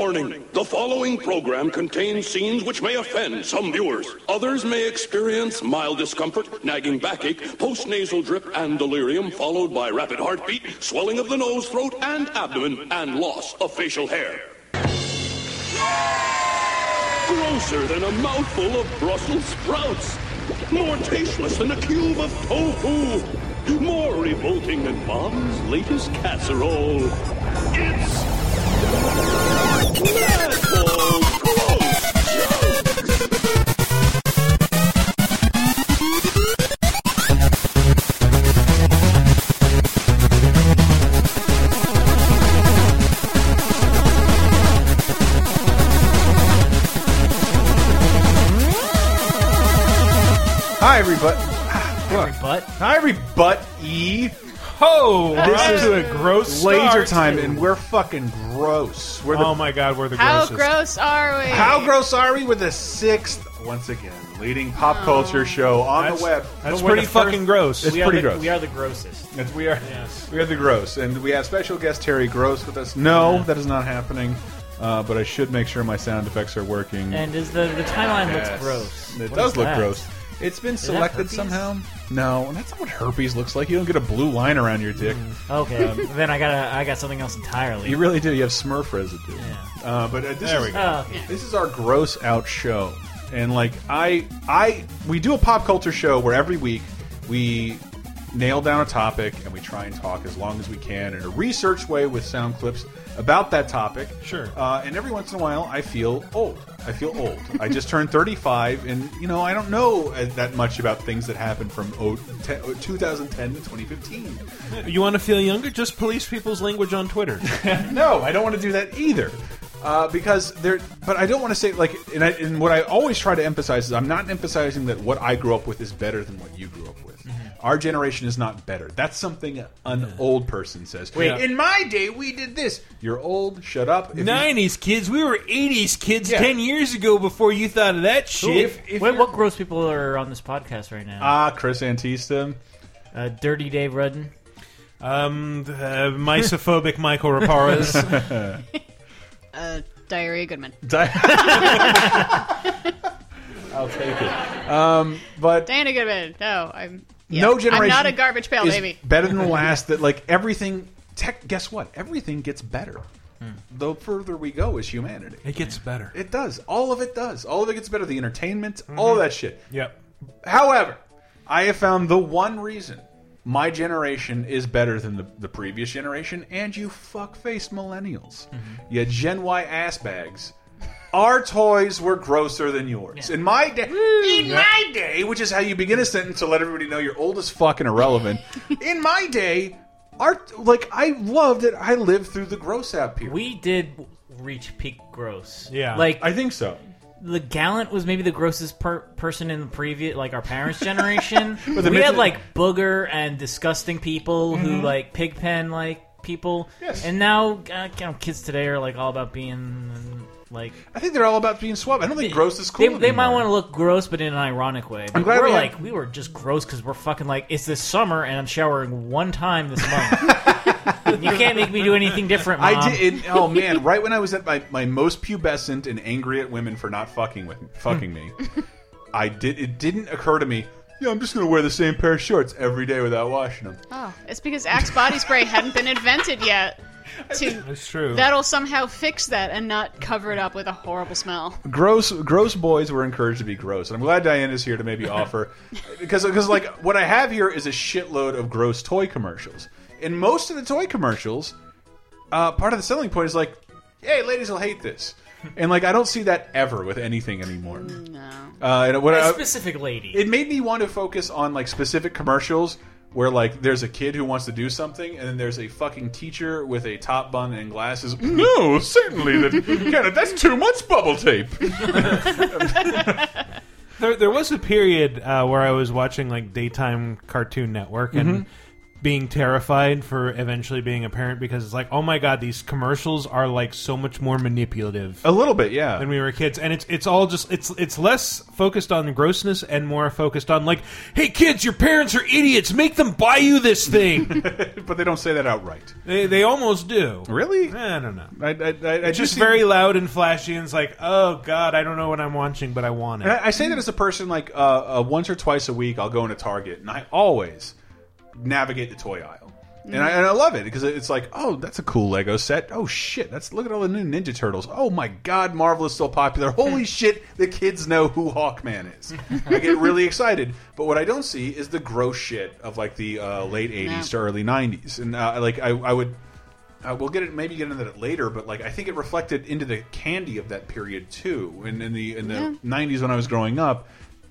Warning the following program contains scenes which may offend some viewers. Others may experience mild discomfort, nagging backache, postnasal drip, and delirium, followed by rapid heartbeat, swelling of the nose, throat, and abdomen, and loss of facial hair. Grosser than a mouthful of Brussels sprouts. More tasteless than a cube of tofu. More revolting than mom's latest casserole. It's Gross Jokes. Hi, everybody. But Hi, everybody. Oh, This this is is a gross Laser time, and we're fucking gross. We're the, Oh my god, we're the How grossest. gross are we? How gross are we? We're the sixth, once again, leading pop culture show on That's, the web. that's But pretty the first- fucking gross. It's we pretty are the, gross. We are the grossest. It's- we are. Yes. We are the gross, and we have special guest Terry Gross with us. No, that is not happening. Uh, but I should make sure my sound effects are working. And is the the timeline Yes. looks gross? It What does look that? gross. It's been selected somehow. No, and that's not what herpes looks like. You don't get a blue line around your dick. Okay, then I got I got something else entirely. You really do. You have Smurf residue. Yeah. Uh, but uh, this There is, we go. Oh, okay. This is our gross out show, and like I, I, we do a pop culture show where every week we nail down a topic and we try and talk as long as we can in a research way with sound clips about that topic. Sure. Uh, and every once in a while, I feel old. I feel old. I just turned 35, and you know I don't know uh, that much about things that happened from oh, 2010 to 2015. You want to feel younger? Just police people's language on Twitter. no, I don't want to do that either. Uh, because there, but I don't want to say like, and, I, and what I always try to emphasize is I'm not emphasizing that what I grew up with is better than what you grew up with. Our generation is not better. That's something an old person says. Wait. in my day we did this. You're old. Shut up. If you- 90s kids, we were 80s kids Yeah. 10 years ago before you thought of that shit. if, if Wait, you're- what gross people are on this podcast right now? Ah, Chris Antista. Uh, Dirty Dave Rudden. um, uh, misophobic Michael Raparez. Uh, Diarrhea Goodman. I'll take it. Um, but Diana Goodman. No, I'm. Yeah. no generation. I'm not a garbage pail is baby. Better than the last. That like everything. Tech. Guess what? Everything gets better. Hmm. The further we go as humanity, it gets better. it does. All of it does. All of it gets better. The entertainment, mm-hmm. all of that shit. Yep. However, I have found the one reason my generation is better than the, the previous generation, and you fuck-faced millennials, mm-hmm. you Gen Y ass bags. Our toys were grosser than yours. In my day, in my day, which is how you begin a sentence to let everybody know you're old as fuck and irrelevant. in my day, our like I loved it. I lived through the gross out period. We did reach peak gross. Yeah. like I think so. the gallant was maybe the grossest per person in the previous, like our parents' generation. we had mid- like booger and disgusting people who like pigpen like people. Yes. And now, uh, you know, kids today are like all about being like. I think they're all about being suave. I don't think gross is cool. They, they might anymore. want to look gross, but in an ironic way. But glad we're we have- like we were just gross because we're fucking like it's this summer and I'm showering one time this month. you can't make me do anything different. Mom. I did. It, oh man! Right when I was at my, my most pubescent and angry at women for not fucking with fucking me, I did. It didn't occur to me. Yeah, I'm just gonna wear the same pair of shorts every day without washing them. Oh, it's because Axe body spray hadn't been invented yet. To That's true. that'll somehow fix that and not cover it up with a horrible smell. Gross, gross boys were encouraged to be gross, and I'm glad Diana's here to maybe offer because because like what I have here is a shitload of gross toy commercials, and most of the toy commercials, uh, part of the selling point is like, hey, ladies will hate this. And like I don't see that ever with anything anymore. No. Uh, and what a I, specific lady. it made me want to focus on like specific commercials where like there's a kid who wants to do something and then there's a fucking teacher with a top bun and glasses. No certainly that Kenneth, that's too much bubble tape. There, there was a period uh, where I was watching like daytime Cartoon Network, and being terrified for eventually being a parent because it's like, oh my god, these commercials are like so much more manipulative A little bit, yeah. when we were kids, and it's it's all just it's it's less focused on grossness and more focused on like, hey kids, your parents are idiots, make them buy you this thing. but they don't say that outright. they they almost do. Really? I don't know. I, I, I, I Just see- very loud and flashy, and it's like, oh god, I don't know what I'm watching, but I want it. And I, I say that as a person, like uh, uh, once or twice a week, I'll go into Target, and I always navigate the toy aisle, and, I, and I love it because it's like, oh, that's a cool Lego set. Oh shit, that's look at all the new Ninja Turtles. Oh my god, Marvel is still popular. Holy shit, the kids know who Hawkman is. I get really excited, but what I don't see is the gross shit of like the uh, late '80s to early '90s, and uh, like I, I would. Uh, we'll get it, maybe get into that later, but like I think it reflected into the candy of that period too. In, in the in the '90s when I was growing up,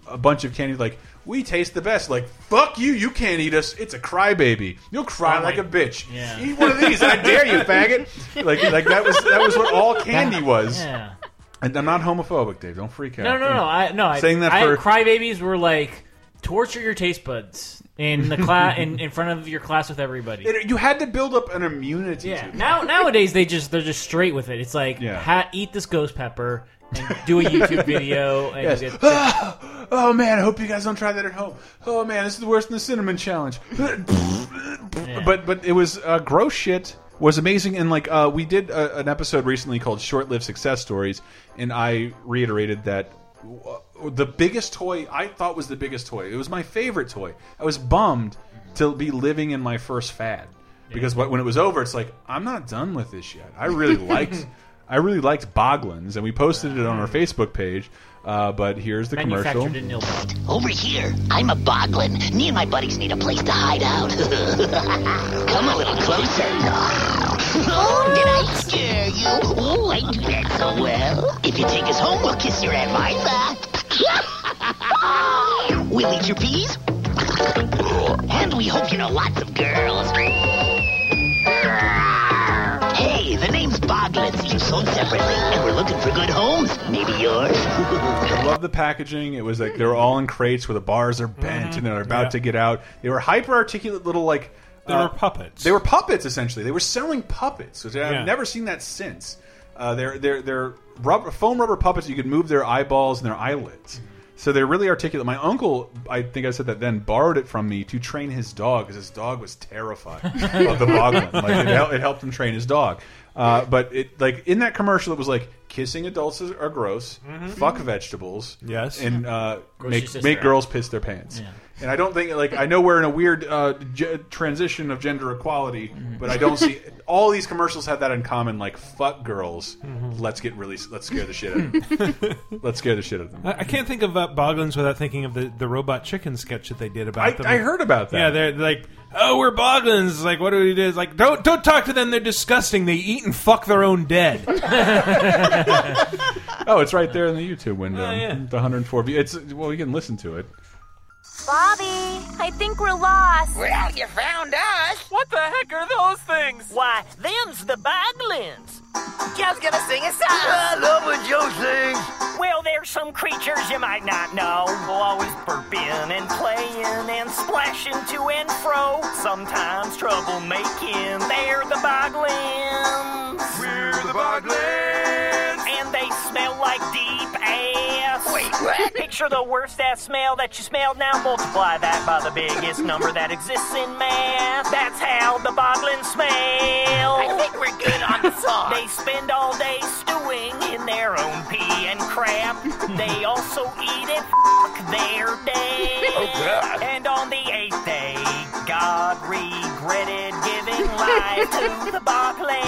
a bunch of candy like we taste the best. Like fuck you, you can't eat us. It's a crybaby. You'll cry Oh, like a bitch. Yeah. Eat one of these, I dare you, faggot. Like like that was that was what all candy was. Yeah. And I'm not homophobic, Dave. Don't freak out. No, no, no. I no. Saying that I, for- crybabies were like torture your taste buds in the class in, in front of your class with everybody. It- you had to build up an immunity yeah. to Now nowadays they just they're just straight with it. It's like Yeah. ha, eat this ghost pepper and do a YouTube video and Yes. get, Oh man, I hope you guys don't try that at home. Oh man, this is worse than the cinnamon challenge. But but it was uh, gross shit was amazing and like uh, we did a, an episode recently called short-lived success stories and I reiterated that uh, the biggest toy I thought was the biggest toy. It was my favorite toy. I was bummed to be living in my first fad because wh- when it was over, it's like I'm not done with this yet. I really liked. I really liked Boglins, and we posted it on our Facebook page. Uh, but here's the commercial. manufactured in Ilbog. Over here, I'm a boglin. Me and my buddies need a place to hide out. Come a little closer. Oh, did I scare you? Oh, I do that so well. If you take us home, we'll kiss your Aunt Martha. we'll eat your peas. And we hope you know lots of girls. The name's Boglins. Each sold separately, and we're looking for good homes. Maybe yours. I love the packaging. It was like they were all in crates where the bars are bent and they're about Yeah. to get out. They were hyper articulate little like. They uh, were puppets. They were puppets essentially. They were selling puppets, which I've Yeah. never seen that since. Uh, they're they're they're rubber, foam rubber puppets. You could move their eyeballs and their eyelids. So they're really articulate. My uncle, I think I said that then, borrowed it from me to train his dog because his dog was terrified of the boglin. Like it, it helped him train his dog. Uh, but it like in that commercial, it was like kissing adults is- are gross, fuck vegetables, Yes. and uh, your make sister make out. girls piss their pants. And I don't think like I know we're in a weird uh, transition of gender equality, but I don't see all these commercials have that in common. Like fuck girls, let's get really let's scare the shit out of them. let's scare the shit out of them. I I can't think of uh, Boglins without thinking of the, the robot chicken sketch that they did about I, them. I heard about that. Yeah, they're like, oh, we're Boglins. Like, what do we do? It's like, don't don't talk to them. They're disgusting. They eat and fuck their own dead. oh, it's right there in the YouTube window. Oh, yeah. The 104 view. It's well, you can listen to it. Bobby, I think we're lost. Well, you found us. What the heck are those things? Why, them's the Boglins. Joe's gonna sing a song. I love when Joe sings. Well, there's some creatures you might not know. Always burping and playing and splashing to and fro. Sometimes trouble making. They're the Boglins. We're the Boglins. Picture the worst ass smell that you smelled. Now multiply that by the biggest number that exists in math. That's how the Boglins smell. I think we're good on the song. They spend all day stewing in their own pee and crap. they also eat it. fuck their day. Oh, God. And on the eighth day, God regretted giving life to the Boglins.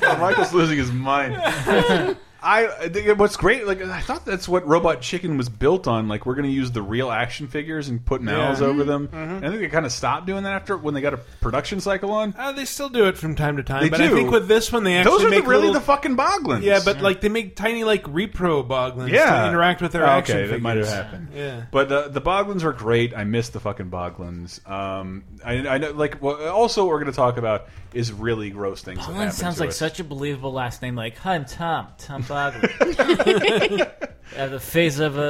Oh, Michael's losing his mind. I I think what's great, like I thought that's what Robot Chicken was built on. Like we're going to use the real action figures and put mouths Yeah. over them. And I think they kind of stopped doing that after when they got a production cycle on. Uh, they still do it from time to time, They but I think with this one they actually Those are make the, really little, the fucking Boglins. yeah, but like they make tiny like repro Boglins yeah, to interact with their Oh, action Okay, figures. that might have happened. Yeah. but uh, the Boglins are great. I miss the fucking Boglins. Um, I, I know, like, well, also what we're going to talk about is really gross things. that Boglin sounds to like us. such a believable last name, like hi, I'm Tom Tom Boglin. Have the face of a.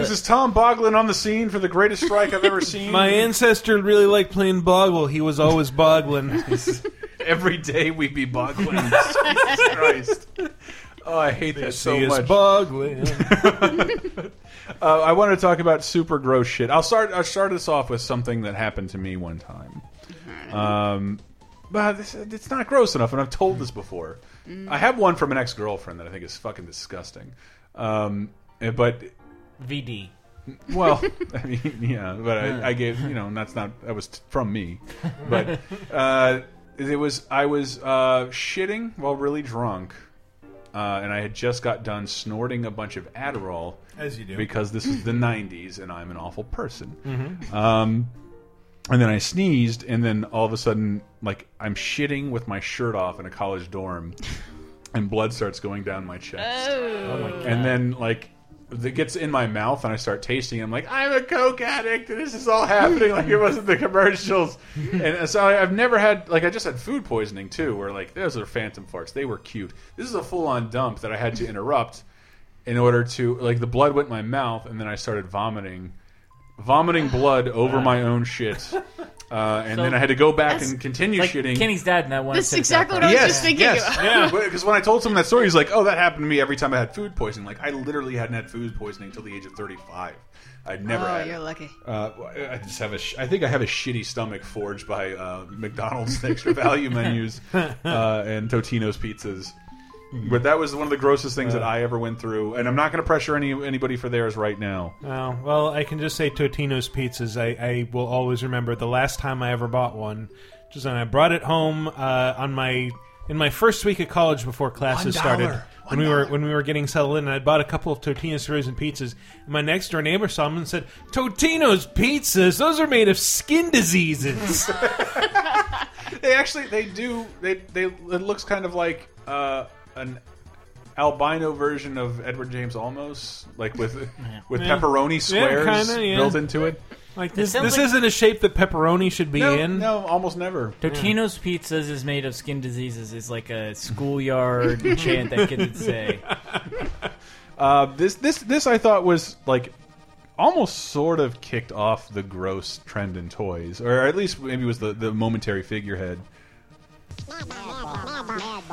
This is Tom Boglin on the scene for the greatest strike I've ever seen. My ancestor really liked playing Boggle. He was always boggling. Every day we be Boglin. Jesus Christ. Oh, I hate that so See much. boggling. Uh, I want to talk about super gross shit. I'll start. I'll start this off with something that happened to me one time. Um, but this, it's not gross enough, and I've told this before. I have one from an ex girlfriend that I think is fucking disgusting. Um, eh, but VD. well, I mean, yeah, but I, I gave you know that's not that was from me, but uh, it was I was uh, shitting while really drunk, uh, and I had just got done snorting a bunch of Adderall As you do. because this is the '90s and I'm an awful person. Um, and then I sneezed, and then all of a sudden, like I'm shitting with my shirt off in a college dorm, and blood starts going down my chest Oh. oh my God. and then like it gets in my mouth and I start tasting. it. I'm like, I'm a coke addict, and this is all happening like it wasn't the commercials. and so I, I've never had like I just had food poisoning too, where like those are phantom farts. They were cute. This is a full on dump that I had to interrupt in order to like the blood went in my mouth, and then I started vomiting, vomiting blood over my own shit. Uh, and So- then I had to go back and continue Like shitting. Kenny's dad in that one. That's Six exactly what I was Park. just thinking. Yes, about. yeah. Because when I told someone that story, he's like, "Oh, that happened to me every time I had food poisoning." Like I literally hadn't had food poisoning until the age of thirty-five. I'd never Oh, had. you're it. lucky. Uh, I just have a. Sh I think I have a shitty stomach forged by uh, McDonald's extra value menus uh, and Totino's pizzas. But that was one of the grossest things that I ever went through, and I'm not going to pressure any anybody for theirs right now. Oh, well, I can just say Totino's pizzas. I, I will always remember the last time I ever bought one. Just when I brought it home uh, on my in my first week of college before classes One started. dollar. When we were when we were getting settled in, and I bought a couple of Totino's frozen pizzas. And my next door neighbor saw them and said, "Totino's pizzas? Those are made of skin diseases." They actually they do they they it looks kind of like uh, an albino version of Edward James Olmos, like with with Yeah. pepperoni Yeah, squares kinda, yeah. built into it. like this, sounds this like- isn't a shape that pepperoni should be No, in. no, almost never. Totino's Pizzas is made of skin diseases is like a schoolyard chant that kids would say. Uh, this this this I thought was like almost sort of kicked off the gross trend in toys, or at least maybe it was the the momentary figurehead.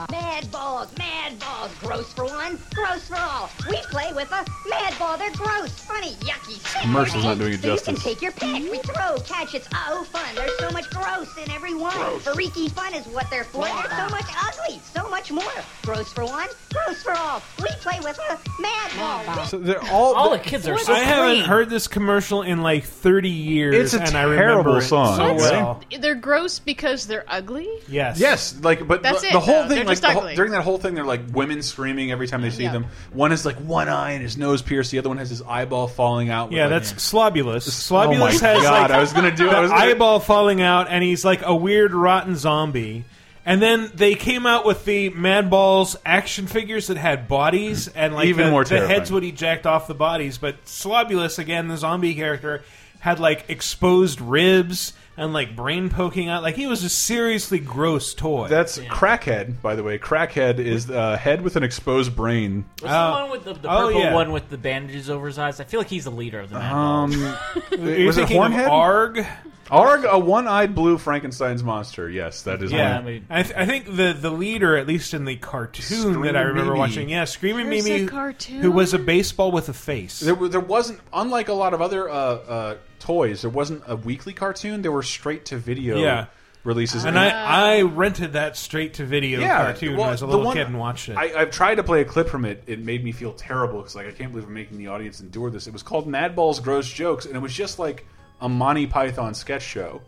Mad balls, mad balls, gross for one, gross for all. We play with a mad ball. They're gross, funny, yucky. sick. Commercial's not doing it so You can take your pick. We throw, catch. It's oh fun. There's so much gross in every one. Freaky fun is what they're for. There's so much ugly, so much more. Gross for one, gross for all. We play with a mad ball. So they're all All the kids are so I haven't heard this commercial in like 30 years, It's a and I terrible remember it song. so well. They're gross because they're ugly. Yes. Yes, like but That's the, it, the whole though. thing, They're like just the whole, ugly. during that whole thing, they're like women screaming every time they see Yeah. them. One has like one eye and his nose pierced. The other one has his eyeball falling out. with, Yeah, like- that's Slobulus. Oh my Slobulus has god! like I was gonna do. the I was gonna, eyeball falling out, and he's like a weird rotten zombie. And then they came out with the Mad Balls action figures that had bodies, and like Even the, more the heads would eject off the bodies. But Slobulus, again, the zombie character, had like exposed ribs and like brain poking out. Like he was a seriously gross toy. That's Crackhead, by the way. Crackhead is a head with an exposed brain. What's Oh. the one with the, the Oh, purple yeah. one with the bandages over his eyes? I feel like he's the leader of the Mad Um, Balls. Was it thinking of Hornhead? Arg? Arg, a one-eyed blue Frankenstein's monster. Yes, that is Yeah, one. mean- I, th I think the the leader, at least in the cartoon that I remember Mimi. watching, yeah, Screaming There's a Mimi, cartoon? who was a baseball with a face. There, there wasn't, unlike a lot of other uh, uh, toys, there wasn't a weekly cartoon. There were straight-to-video Yeah. releases. and I, I rented that straight to video cartoon when I was a little one- kid and watched it. I, I've tried to play a clip from it. It made me feel terrible because, like, I can't believe I'm making the audience endure this. It was called Madballs Gross Jokes, and it was just like a Monty Python sketch show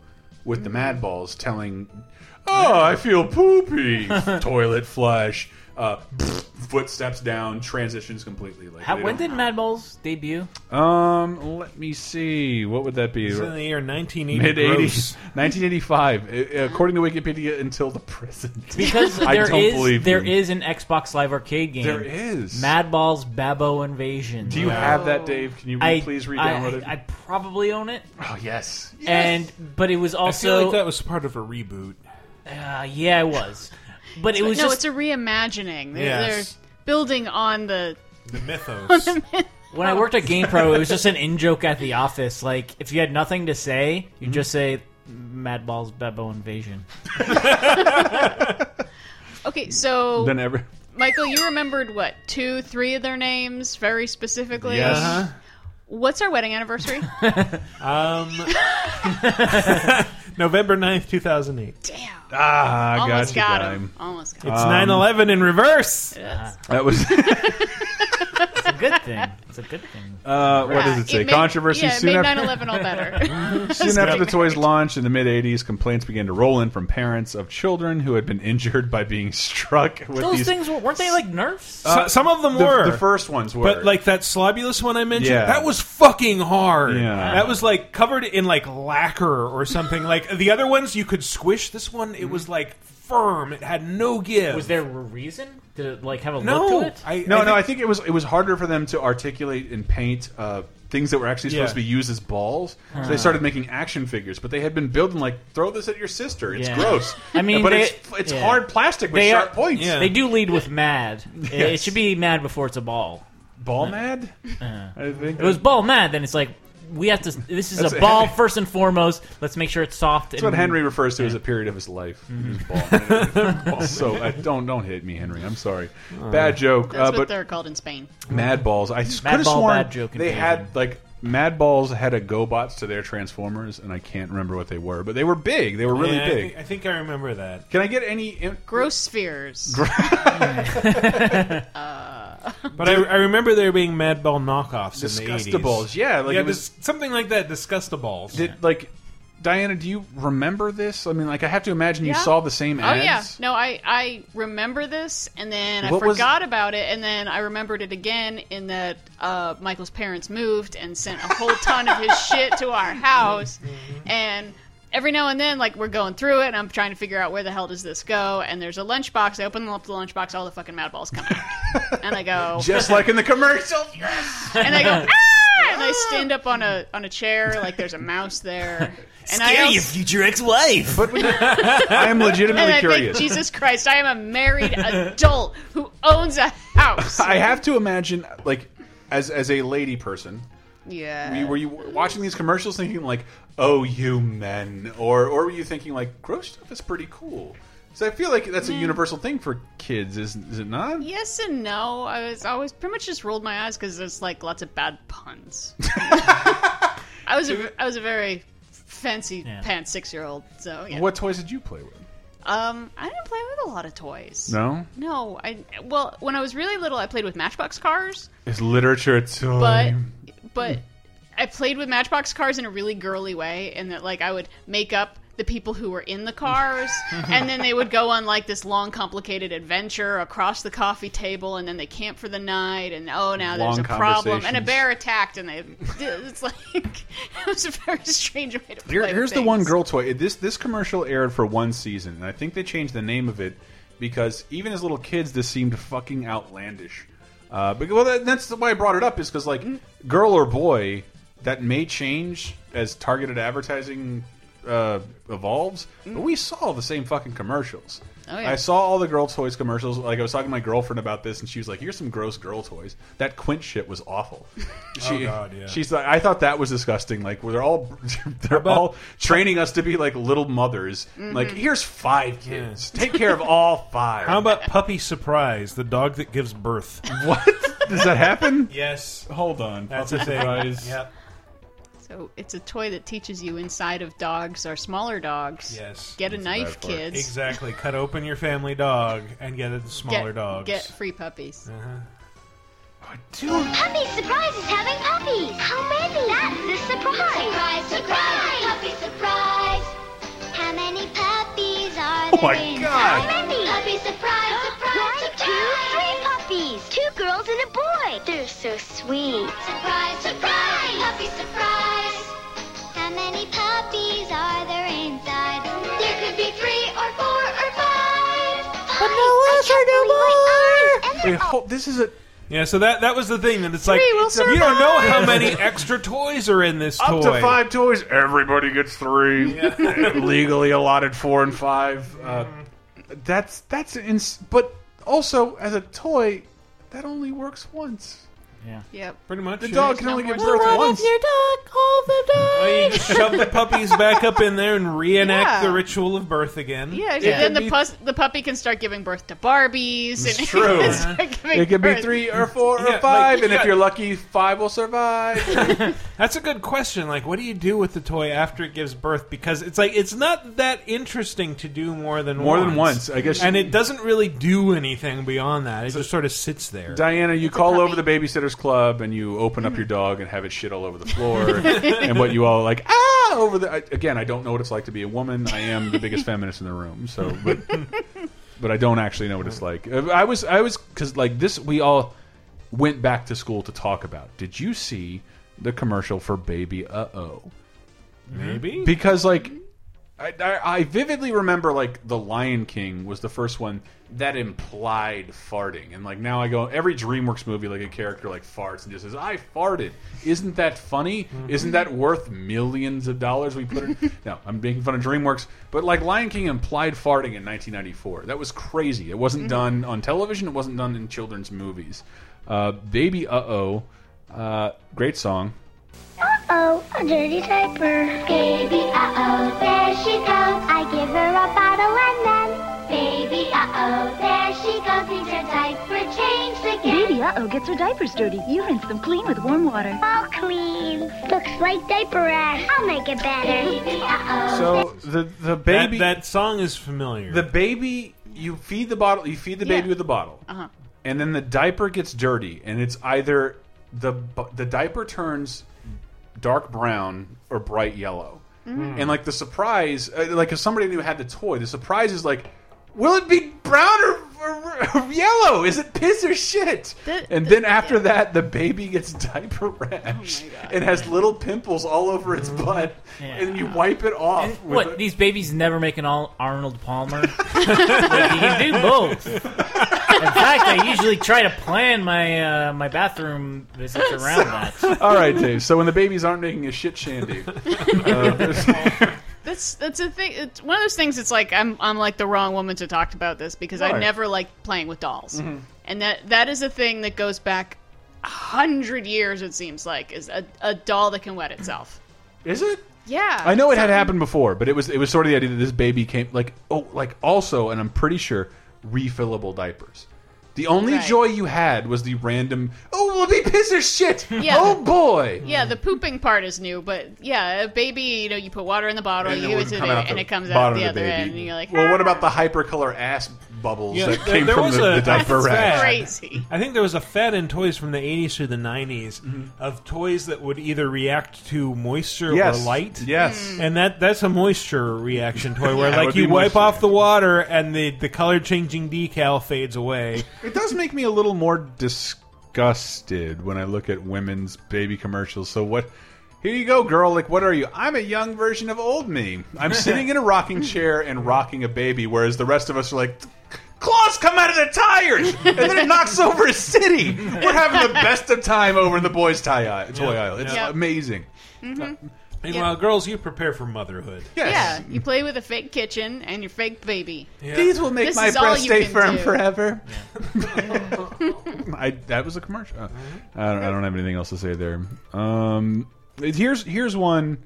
with the mm. Madballs telling, "Oh, I feel poopy." Toilet flush. Uh, footsteps down. Transitions completely. Like How, when don't- did Mad Balls debut? Um, let me see. What would that be? It's in the year 1980. Mid gross. 80s, 1985. Uh, According to Wikipedia, until the present. Because I there don't is believe there an Xbox Live Arcade game. There is. Mad Balls Babo Invasion. Do you have that, Dave? Can you I please I, re-download it? I probably own it, oh yes. and but it was I feel also like that was part of a reboot. uh, yeah, it was, but it was no, just it's a reimagining. They're, Yes. they're building on the The mythos. When I worked at GamePro, it was just an in joke at the office. Like, if you had nothing to say, you Mm-hmm. just say Madball's Bebo Invasion. Okay, so Then every Michael, you remembered what two, three of their names very specifically. Yes. Uh-huh. What's our wedding anniversary? Um, November 9th, 2008. Damn. ah, I Almost got, got you, him. Almost got It's him. 9 11 in reverse. Yes. That was It's a good thing. It's a good thing. uh, what does it say? made- Controversy Yeah, it soon made after 9/11 all better. Soon after the toys launched in the mid '80s, complaints began to roll in from parents of children who had been injured by being struck with Those these. things were, weren't they like Nerfs? So- some of them the, were. the first ones were, But like that Slobulus one I mentioned, Yeah. that was fucking hard. Yeah. That was like covered in like lacquer or something. like the other ones you could squish. This one it was like firm. It had no give. Was there a reason? Did it like have a no? look to it? I, no, I no. I think it was it was harder for them to articulate and paint uh, things that were actually supposed Yeah. to be used as balls. So they started making action figures, but they had been building like throw this at your sister. It's Yeah. gross. I mean, but they- it's it's yeah. hard plastic with They sharp are- points. Yeah. They do lead with mad. It- It should be mad before it's a ball. Ball mad. Uh. I think It was ball mad, then it's like we have to. This is a ball Henry- first and foremost. Let's make sure it's soft. That's what Henry refers to as a period of his life. Mm-hmm. His ball mad. so uh, don't don't hit me, Henry. I'm sorry. Bad joke. That's uh, what but they're called in Spain. Mad Balls. I could have Ball, sworn bad joke they had like Mad Balls had a GoBots to their Transformers, and I can't remember what they were, but they were big. They were really Yeah, I big. think, I think I remember that. Can I get any? Gross spheres. But I, I remember there being Madball knockoffs in the 80s. Disgustables. Yeah, like yeah, it was. dis- something like that. Disgustables. Did like Diana? Do you remember this? I mean, like I have to imagine you Yeah. saw the same Oh ads. yeah, no, I I remember this, and then I What was- forgot about it, and then I remembered it again in that uh, Michael's parents moved and sent a whole ton of his shit to our house, and every now and then, like we're going through it, and I'm trying to figure out where the hell does this go, and there's a lunchbox. I open up the lunchbox, all the fucking mad balls come out, and I go, Just like in the commercial. and I go, ah! and I stand up on a on a chair, like there's a mouse there, and I also, future ex-wife. But when- I am legitimately and I curious. think, Jesus Christ, I am a married adult who owns a house. I have to imagine, like, as as a lady person, yeah. were you, were you watching these commercials thinking like, "Oh, you men," or or were you thinking like, "Gross stuff is pretty cool"? So I feel like that's a universal thing for kids, is is it not? Yes and no. I was always pretty much just rolled my eyes because there's like lots of bad puns. I was a, I was a very fancy Yeah. pants six year old. So yeah. What toys did you play with? Um, I didn't play with a lot of toys. No, No, I well when I was really little, I played with Matchbox cars, it's literature toy. but but I played with Matchbox cars in a really girly way, and that like I would make up the people who were in the cars, and then they would go on like this long, complicated adventure across the coffee table, and then they camp for the night, and oh now there's a problem, and a bear attacked, and they it's like it was a very strange way to play. Here, here's the one girl toy. This this commercial aired for one season, and I think they changed the name of it because even as little kids, this seemed fucking outlandish. Uh, but well, that, that's the why I brought it up is because like girl or boy, that may change as targeted advertising uh, evolves. But we saw the same fucking commercials. Oh, yeah. I saw all the girl toys commercials. Like I was talking to my girlfriend about this, and she was like, "Here's some gross girl toys." That Quint shit was awful. She, Oh, God, yeah. She's like, I thought that was disgusting. Like, where they're all they're about- all training us to be like little mothers. Like, here's five kids. Take care of all five. How about Puppy Surprise, the dog that gives birth? what? Does that happen? Yes, Hold on. that's a Puppy thing. Surprise. Yep. So it's a toy that teaches you inside of dogs or smaller dogs. Yes. Get a knife, the kids. Exactly. Cut open your family dog and get a smaller get, dogs. Get free puppies. Uh-huh. Oh, dude, Puppy Surprise is having puppies. How many? That's the surprise. Surprise, surprise. Puppy Surprise. How many puppies are oh there Oh my in? God. How many? Puppy Surprise, surprise, One, surprise. two, three puppies. Two girls and a boy. They're so sweet. Surprise, surprise. Puppy Surprise. How many puppies are there inside? There could be three or four or five. But no less or no more. wait, hold, this is a Yeah, so that that was the thing that it's like Three will you don't know how many extra toys are in this up toy. to five toys. Everybody gets three. Legally allotted four and five. Uh, that's that's ins- but also as a toy, that only works once. Yeah. Yep. Pretty much. The dog can only give birth survival. your dog all the Oh, you just shove the puppies back up in there and reenact Yeah. the ritual of birth again. Yeah, It then could the be- pus- the puppy can start giving birth to Barbies. It's and true. It can, uh-huh. start giving It could be birth. three or four Yeah, or like, five, and yeah. if you're lucky, five will survive. That's a good question. Like, what do you do with the toy after it gives birth? Because it's like it's not that interesting to do more than More once. than once, I guess. and it doesn't really do anything beyond that. It just sort of sits there. Diana, you call over the babysitters club and you open up your dog and have it shit all over the floor, and what you all like ah over the. I, again, I don't know what it's like to be a woman. I am the biggest feminist in the room, so but but I don't actually know what it's like. Uh, I was I was because like this we all went back to school to talk about. Did you see the commercial for Baby Uh Oh? Maybe. because like I, I, I vividly remember like the Lion King was the first one that implied farting, and like now I go every DreamWorks movie like a character like farts and just says I farted. Isn't that funny? Isn't that worth millions of dollars we put it. no, I'm making fun of DreamWorks, but like Lion King implied farting in 1994. That was crazy. It wasn't done on television. It wasn't done in children's movies. Uh, Baby Uh Oh, uh, great song. Uh-oh, a dirty diaper. Baby, uh-oh, there she goes. I give her a bottle and then... Baby, uh-oh, there she goes. Needs her diaper changed again. Baby Uh-oh gets her diapers dirty. You rinse them clean with warm water. All clean. Looks like diaper rash. I'll make it better. Baby, uh-oh. So the the baby that song is familiar. the baby you feed the bottle you feed the baby Yeah. with the bottle Uh-huh. and then the diaper gets dirty and it's either the the diaper turns dark brown or bright yellow Mm-hmm. and like the surprise uh, like if somebody knew had the toy the surprise is like will it be brown or, or, or yellow is it piss or shit The- and the- then after that the baby gets diaper rash and has little pimples all over its butt Yeah. and you wipe it off And what a- these babies never make an all Arnold Palmer? like, you can do both. In fact, I usually try to plan my uh, my bathroom visits around that. All right, Dave. So when the babies aren't making a shit shandy, uh, That's that's a thing. It's one of those things. It's like I'm I'm like the wrong woman to talk about this because I Right. never liked playing with dolls, mm-hmm. and that that is a thing that goes back a hundred years. It seems like is a, a doll that can wet itself. is it? Yeah, I know it had happened before, but it was it was sort of the idea that this baby came like oh like also, and I'm pretty sure refillable diapers. The only Right. joy you had was the random oh will be piss or shit Yeah. oh boy Yeah, the pooping part is new, but yeah, a baby. You know, you put water in the bottle, And you it give it to the and it comes out the the other baby. end, and you're like, well, what "Ah." about the hypercolor ass bubbles Yeah, that there- came there from was the, a- the diaper That's crazy? I think there was a fad in toys from the 80s through the 90s mm-hmm. of toys that would either react to moisture Yes, or light. yes. Mm. And that that's a moisture reaction toy where Yeah, like you wipe moisture. off the water and the the color changing decal fades away. It does make me a little more disgusted when I look at women's baby commercials. So what? Here you go, girl. Like, what are you? I'm a young version of old me. I'm sitting in a rocking chair and rocking a baby, whereas the rest of us are like, claws come out of the tires, and then it knocks over a city. We're having the best of time over in the boys' tie aisle, toy aisle. It's Yeah. amazing. Meanwhile, girls, you prepare for motherhood. Yes. Yeah, you play with a fake kitchen and your fake baby. These will make This my all breast you stay can firm do. forever. I that was a commercial. Uh, Mm-hmm. I, don't, I don't have anything else to say there. Um, here's here's one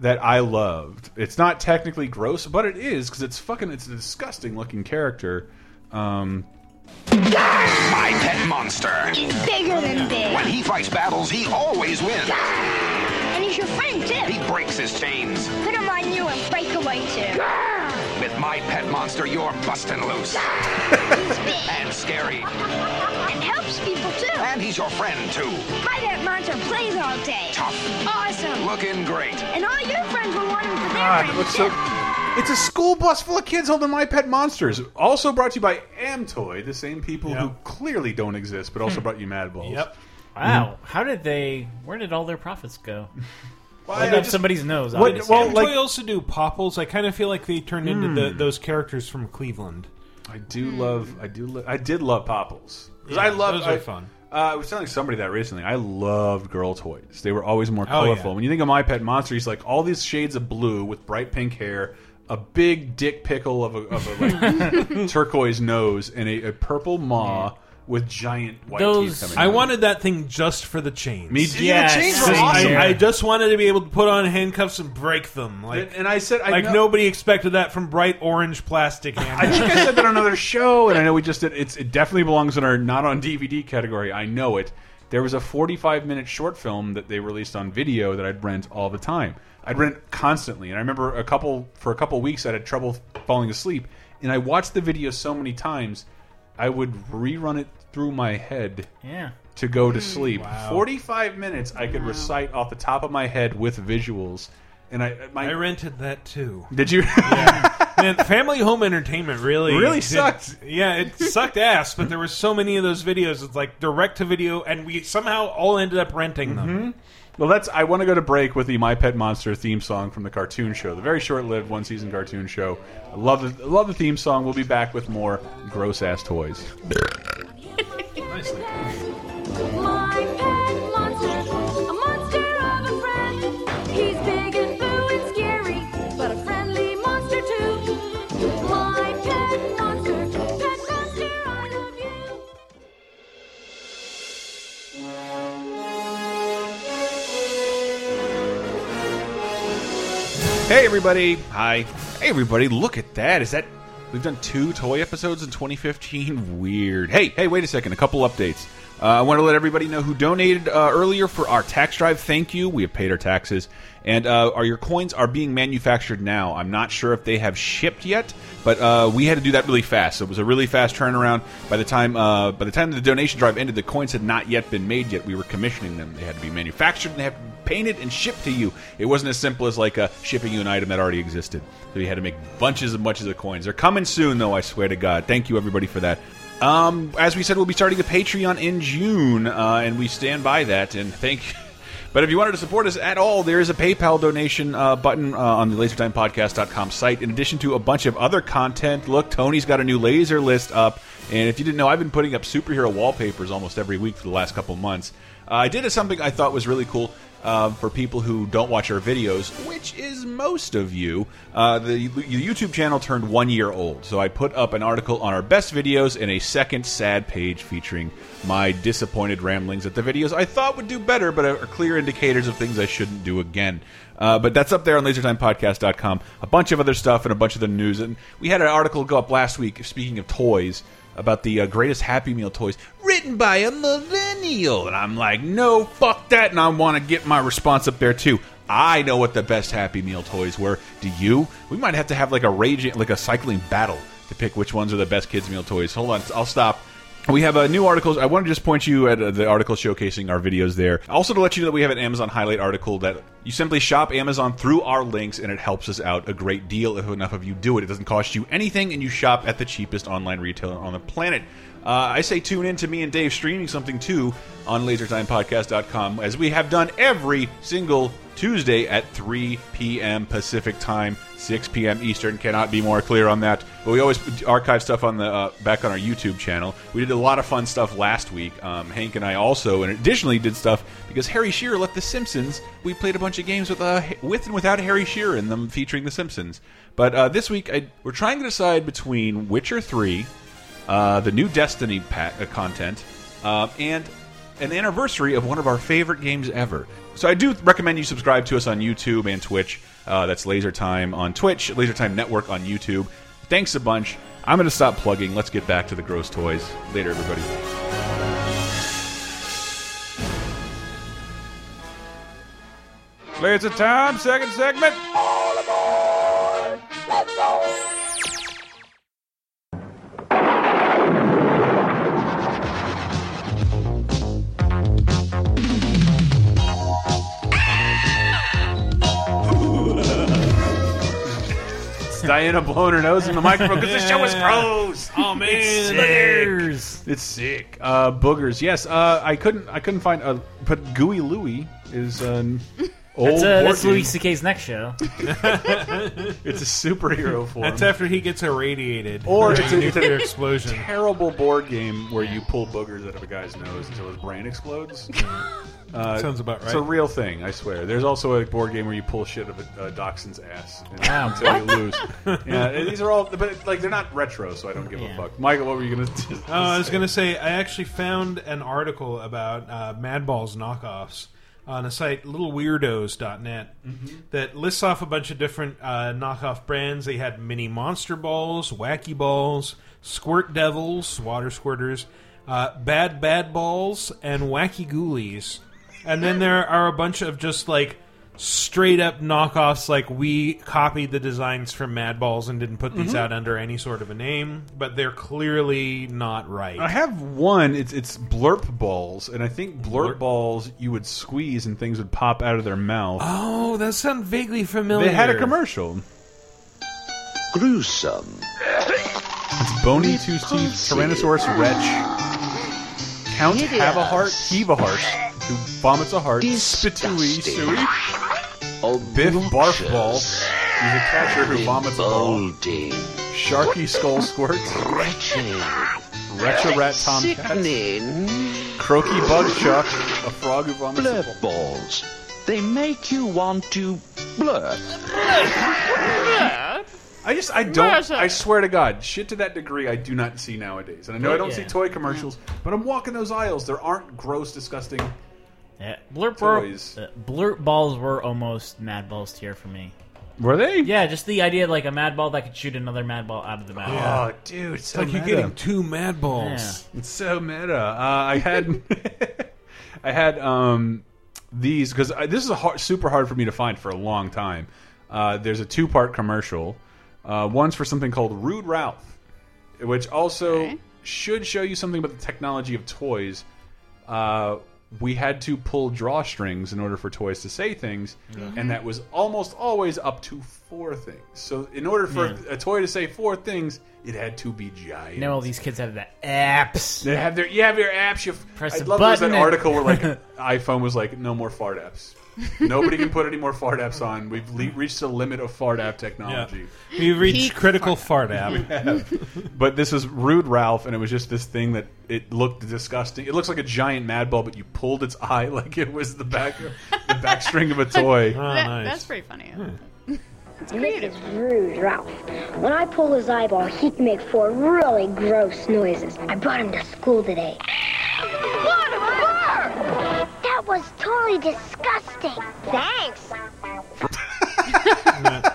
that I loved. It's not technically gross, but it is because it's fucking. It's a disgusting looking character. Um, My pet monster. He's bigger than big. When he fights battles, he always wins. And he's your friend, too. He breaks his chains. Put him on you and break away, too. With my pet monster, you're busting loose. He's big. And scary. And helps people, too. And he's your friend, too. My pet monster plays all day. Tough. Awesome. Looking great. And all your friends will want him for their God, friends, too. so? It's a school bus full of kids holding my pet monsters. Also brought to you by Amtoy, the same people who clearly don't exist, but also hmm. brought you Mad Balls. Yep. Hmm. Wow, how did they? Where did all their profits go? Well, Right I up just- somebody's nose. What- obviously. well, Well, like- like, also do Popples. I kind of feel like they turned into the, those characters from Cleveland. I do love. I do. Lo I did love Popples because Yeah, I love. those are I, fun. Uh, I was telling somebody that recently. I loved girl toys. They were always more Oh, colorful. yeah. When you think of my pet monster, he's like all these shades of blue with bright pink hair, a big dick pickle of a, of a like turquoise nose, and a, a purple maw with giant white Those- teeth coming. I out. wanted that thing just for the chains. Me, Yes. the chains were Same awesome. here. I, I just wanted to be able to put on handcuffs and break them. Like, and I said, I like know- nobody expected that from bright orange plastic I handcuffs. think I said that on another show, and I know we just did. It's it definitely belongs in our not on DVD category. I know it. There was a 45 minute short film that they released on video that I'd rent all the time. I'd rent constantly, and I remember a couple for a couple weeks I had trouble falling asleep, and I watched the video so many times, I would rerun it through my head Yeah. to go to sleep. Wow. 45 minutes I could recite off the top of my head with visuals, and I my I rented that too. did you? Man, family home entertainment really Really did- sucked. Yeah, it sucked ass. But there were so many of those videos. It's like direct to video, and we somehow all ended up renting them. Mm-hmm. Well, that's. I want to go to break with the My Pet Monster theme song from the cartoon show, the very short-lived one-season cartoon show. I love the I love the theme song. We'll be back with more gross ass toys. Nicely. My pet monster, a monster of a friend. He's big and blue and scary, but a friendly monster too. My pet monster, pet monster, I love you. Hey everybody! Hi. Hey everybody! Look at that. Is that we've done two toy episodes in 2015? Weird. Hey, hey, wait a second. A couple updates. Uh, I want to let everybody know who donated uh, earlier for our tax drive. Thank you. We have paid our taxes, and uh, our your coins are being manufactured now. I'm not sure if they have shipped yet, but uh, we had to do that really fast. So it was a really fast turnaround. By the time uh, by the time the donation drive ended, the coins had not yet been made yet. We were commissioning them. They had to be manufactured and they had to be painted and shipped to you. It wasn't as simple as like uh, shipping you an item that already existed. So you had to make bunches and bunches of coins. They're coming soon, though. I swear to God. Thank you everybody for that. Um, as we said, we'll be starting a Patreon in June, uh, and we stand by that. And thank. But if you wanted to support us at all, there is a PayPal donation uh, button uh, on the LaserTimePodcast.com site. In addition to a bunch of other content, look, Tony's got a new laser list up. And if you didn't know, I've been putting up superhero wallpapers almost every week for the last couple months. Uh, I did something I thought was really cool uh, for people who don't watch our videos, which is most of you. Uh, the, the YouTube channel turned one year old, so I put up an article on our best videos and a second sad page featuring my disappointed ramblings at the videos I thought would do better, but are clear indicators of things I shouldn't do again. Uh, but that's up there on LaserTimePodcast.com. A bunch of other stuff and a bunch of the news. And we had an article go up last week, speaking of toys, about the uh, greatest Happy Meal toys written by a millennial. And I'm like, no, fuck that. And I want to get my response up there too. I know what the best Happy Meal toys were. Do you? We might have to have like a raging, like a cycling battle to pick which ones are the best kids meal toys. Hold on, I'll stop. We have a new articles. I want to just point you at uh, the article showcasing our videos there. Also, to let you know that we have an Amazon highlight article that you simply shop Amazon through our links, and it helps us out a great deal if enough of you do it. It doesn't cost you anything, and you shop at the cheapest online retailer on the planet. Uh, I say tune in to me and Dave streaming something too on LaserTimePodcast.com, as we have done every single Tuesday at 3 p.m. Pacific time, 6 p.m. Eastern. Cannot be more clear on that. But we always archive stuff on the uh, back on our YouTube channel. We did a lot of fun stuff last week. Um, Hank and I also, and additionally, did stuff because Harry Shearer left The Simpsons. We played a bunch of games with uh, with and without Harry Shearer in them, featuring The Simpsons. But uh, this week, I, we're trying to decide between Witcher 3, uh, the new Destiny uh, content, uh, and an anniversary of one of our favorite games ever. So I do recommend you subscribe to us on YouTube and Twitch. Uh, that's Laser Time on Twitch, Laser Time Network on YouTube. Thanks a bunch. I'm going to stop plugging. Let's get back to the gross toys. Later, everybody. Laser Time, second segment. It's Diana blowing her nose in the microphone because the show is gross. Oh man, It's Boogers. sick. It's sick. Uh, boogers. Yes. Uh, I couldn't. I couldn't find. A, but Gooey Louie is. Uh, That's, uh, that's Louis. C.K.'s next show. It's a superhero form. That's after he gets irradiated. or it's a, nuclear explosion. terrible board game where you pull boogers out of a guy's nose until his brain explodes. Uh, Sounds about right. It's a real thing, I swear. There's also a board game where you pull shit out of a, a dachshund's ass and- Wow. until you lose. yeah, and these are all, but like they're not retro, so I don't give Yeah. a fuck. Michael, what were you gonna? Oh, I was going to say, I actually found an article about uh, Madballs knockoffs on a site, littleweirdos.net, that lists off a bunch of different uh, knockoff brands. They had mini monster balls, wacky balls, squirt devils, water squirters, uh, bad bad balls, and wacky ghoulies. And then there are a bunch of just like straight up knockoffs like we copied the designs from Madballs and didn't put these Mhm. out under any sort of a name, but they're clearly not right. I have one. It's it's blurp balls, and I think blurp, balls you would squeeze and things would pop out of their mouth. Oh, that sounds vaguely familiar. They had a commercial. Gruesome. It's bony two teeth Tyrannosaurus Rex. Count Hideous. have a heart, heave a heart, who vomits a heart. Spitooey, suey. Biff barf ball. He's a catcher who vomits a ball. Sharky skull squirt. Retro rat tomcat. Croaky bug chuck. A frog who vomits a Blurp balls. They make you want to blurp. I just I don't I swear to God, shit to that degree I do not see nowadays. And I know I don't see toy commercials, but I'm walking those aisles. There aren't gross, disgusting. Yeah, blurp, were, Toys. uh, blurp balls were almost mad balls tier for me. Were they? Yeah, just the idea of like a mad ball that could shoot another mad ball out of the mad ball. Oh, dude, it's so like you're getting two mad balls. It's so meta. Uh, I had, I had um, these because this is a hard, super hard for me to find for a long time. Uh, there's a two part commercial. Uh, one's for something called Rude Ralph, which also should show you something about the technology of toys. We had to pull drawstrings in order for toys to say things, and that was almost always up to four things. So, in order for Yeah. a toy to say four things, it had to be giant. You know all these kids have the apps. They have their you have your apps. You Press I a love there was that button and- article where like iPhone was like no more fart apps. Nobody can put any more fart apps on. We've le reached the limit of fart app technology. Yeah. We've reached critical fart app. We have. but this was Rude Ralph, and it was just this thing that it looked disgusting. It looks like a giant mad ball, but you pulled its eye like it was the back the back string of a toy. Ah, that- That's pretty funny. Hmm. It's creative. This is rude, Ralph. When I pull his eyeball, he can make four really gross noises. I brought him to school today. What a fur! That was totally disgusting. Thanks.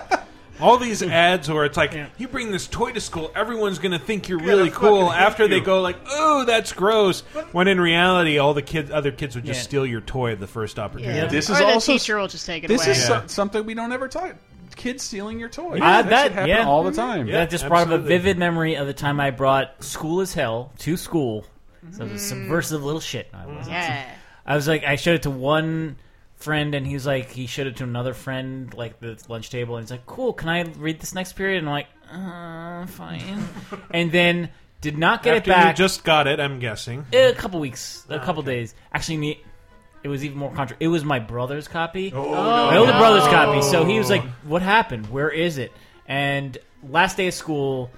All these ads where it's like, you bring this toy to school, everyone's going to think you're really cool. fucking hate After they you. go like, oh, that's gross. When in reality, all the kids, other kids would just Yeah. steal your toy at the first opportunity. This or is the also teacher will just take it this away. is so- something we don't ever talk. Kids stealing your toys. Uh, that, that shit happen yeah, all the time. That just brought up a vivid memory of the time I brought "School as Hell" to school. So it was a subversive little shit. I was. Yeah. I was like, I showed it to one friend, and he was like, he showed it to another friend, like the lunch table, and he's like, "Cool, can I read this next period?" And I'm like, uh, fine. and then did not get After it back. you just got it, I'm guessing. a couple weeks, a couple days. Actually, me. It was even more contra. It was my brother's copy. Oh, my older brother's copy. So he was like, "What happened? Where is it?" And last day of school,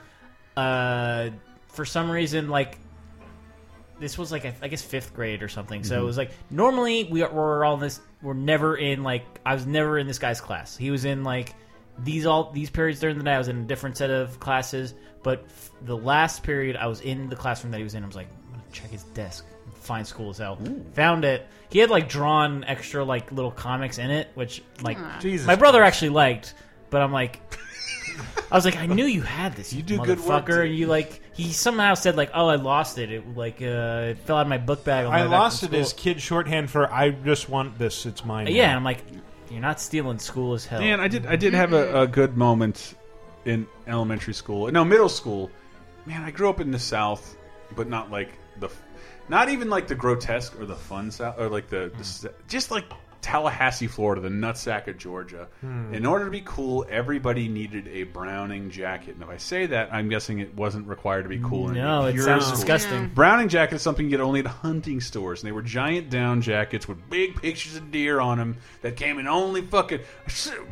uh, for some reason, like this was like I I guess fifth grade or something. So Mhm. it was like normally we are, we're all this. We're never in like I was never in this guy's class. He was in like these all these periods during the day. I was in a different set of classes. But f- the last period, I was in the classroom that he was in. I was like, I'm gonna check his desk. Find school as hell. Found it. He had like drawn extra like little comics in it, which like Jesus my brother actually liked. But I'm like, I was like, I knew you had this. You do good work, motherfucker. And you like he somehow said like, oh, I lost it. It like uh, it fell out of my book bag. On my I way back lost from it as school. kid shorthand for I just want this. It's mine. Yeah, now." and I'm like, you're not stealing school as hell. Man, I did. I did have a, a good moment in elementary school. No, middle school. Man, I grew up in the South, but not like the, not even like the grotesque or the fun South, or like the, the just like Tallahassee, Florida, the nutsack of Georgia. Hmm. In order to be cool, everybody needed a Browning jacket. And if I say that, I'm guessing it wasn't required to be cool. in No, it sounds school. disgusting. Yeah. Browning jacket is something you get only at hunting stores, and they were giant down jackets with big pictures of deer on them that came in only fucking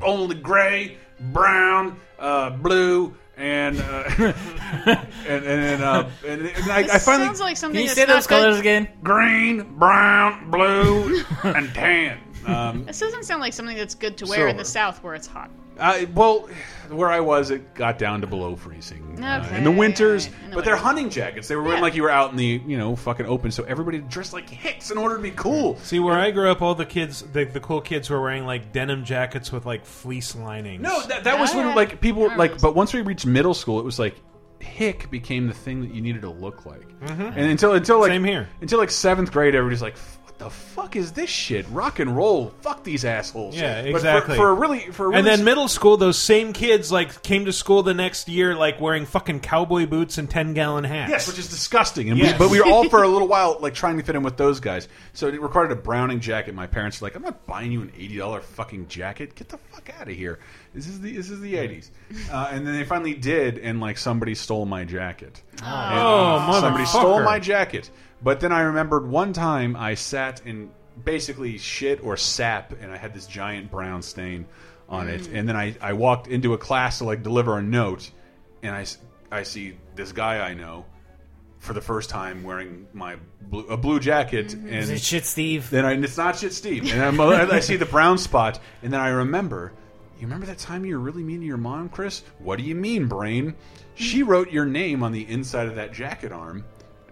only gray, brown, uh, blue. And, uh, and and uh, and, and I, I finally sounds like something Can you that's say not those colors good. again? green, brown, blue, and tan. Um, This doesn't sound like something that's good to wear in the Silver. South where it's hot. I, well, where I was, it got down to below freezing uh, in the winters. in the but they're hunting jackets. They were wearing Yeah. like you were out in the you know fucking open. So everybody dressed like hicks in order to be cool. See, where I grew up, all the kids, the, the cool kids, were wearing like denim jackets with like fleece linings. No, that, that was when like people were like. But once we reached middle school, it was like hick became the thing that you needed to look like. Mhm. And until until like Same here. until like seventh grade, everybody's like. What the fuck is this shit? Rock and roll. Fuck these assholes. Yeah, But for- exactly. For, a really, for a really and then middle school, those same kids like came to school the next year like wearing fucking cowboy boots and ten gallon hats. Yes, which is disgusting. And Yes. we, but we were all for a little while like trying to fit in with those guys. So it required a Browning jacket. My parents were like, "I'm not buying you an eighty dollar fucking jacket. Get the fuck out of here. This is the this is the '80s." Uh, and then they finally did, and like somebody stole my jacket. Oh, And, uh, somebody stole my jacket. But then I remembered one time I sat in basically shit or sap, and I had this giant brown stain on it. Mm. And then I, I walked into a class to like deliver a note, and I, I see this guy I know for the first time wearing my blue, a blue jacket. Mm-hmm. And Is it shit, Steve? Then I, and it's not shit, Steve. And I see the brown spot, and then I remember. You remember that time you were really mean to your mom, Chris? What do you mean, brain? She mm. wrote your name on the inside of that jacket arm,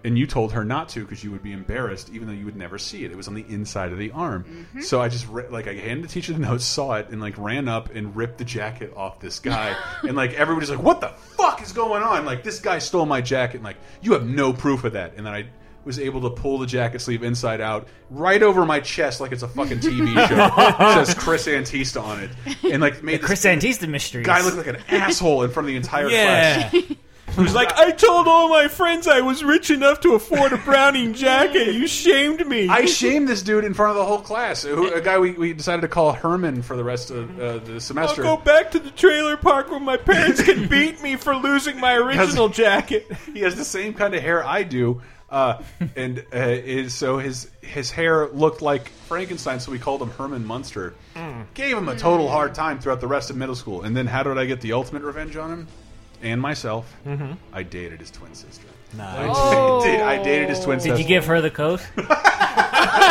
and you told her not to because you would be embarrassed, even though you would never see it. It was on the inside of the arm. Mm-hmm. So I just ri- like I handed the teacher the note, saw it, and like ran up and ripped the jacket off this guy, and like everybody's like, "What the fuck is going on?" Like this guy stole my jacket, and like you have no proof of that. And then I was able to pull the jacket sleeve inside out, right over my chest, like it's a fucking TV show. it says Chris Antista on it, and like made The Chris Antista mystery. guy look like an asshole in front of the entire Yeah. class. Was like, I told all my friends I was rich enough to afford a Browning jacket. You shamed me. I shamed this dude in front of the whole class. A guy we, we decided to call Herman for the rest of uh, the I'll semester. go back to the trailer park where my parents can beat me for losing my original jacket. he has the same kind of hair I do, uh, and uh, is so his his hair looked like Frankenstein, so we called him Herman Munster. Mm. Gave him a total hard time throughout the rest of middle school, and then how did I get the ultimate revenge on him? And myself, Mhm. I dated his twin sister. Nice. I, did, I dated his twin Did sister. Did you give her the coat?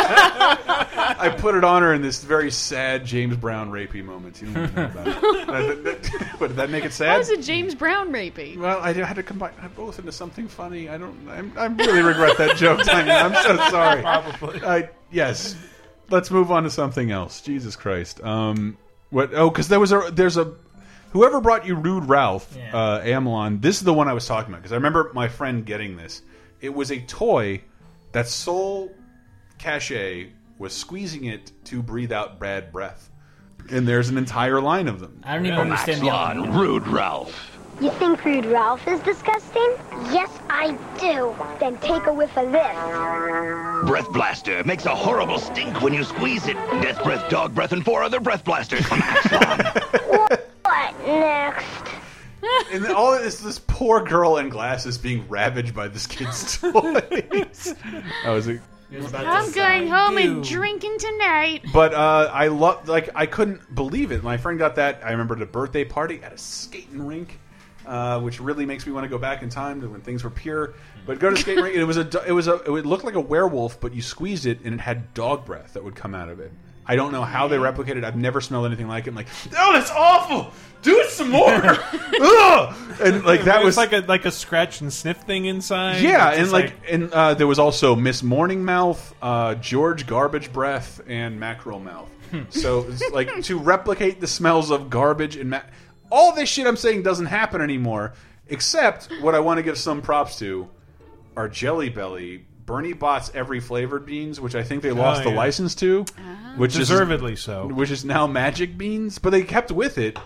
I put it on her in this very sad James Brown rapey moment. You don't even know about it. That- that- what, did that make it How sad? is it James Brown rapey? Well, I had to combine both into something funny. I don't. I'm, I really regret that joke, Tanya. I'm so sorry. Probably. I, yes. Let's move on to something else. Jesus Christ. Um. What? Oh, because there was a. There's a. Whoever brought you Rude Ralph, uh, Amelon. This is the one I was talking about because I remember my friend getting this. It was a toy that sole cachet was squeezing it to breathe out bad breath, and there's an entire line of them. I don't even understand the Rude Ralph. You think Rude Ralph is disgusting? Yes, I do. Then take a whiff of this. Breath Blaster makes a horrible stink when you squeeze it. Death Breath, Dog Breath, and four other breath blasters from Axlon. What next? and then all this this poor girl in glasses being ravaged by this kid's toys. I was like, I'm going home and drinking tonight. but uh, I love like I couldn't believe it. My friend got that. I remember at a birthday party at a skating rink. Uh, which really makes me want to go back in time to when things were pure. But go to the skating rink, and it was a, it was a, it looked like a werewolf, but you squeezed it, and it had dog breath that would come out of it. I don't know how they replicated. it. I've never smelled anything like it. I'm like, oh, that's awful. Do it some more. Ugh! And like that was like a like a scratch and sniff thing inside. yeah, and just like, and uh, there was also Miss Morning Mouth, uh, George Garbage Breath, and Mackerel Mouth. so it's like to replicate the smells of garbage and ma all this shit I'm saying doesn't happen anymore. Except what I want to give some props to are Jelly Belly. Bertie Bott's every flavored beans, which I think they lost the yeah. license to, which Deservedly is so. which is now Magic Beans, but they kept with it.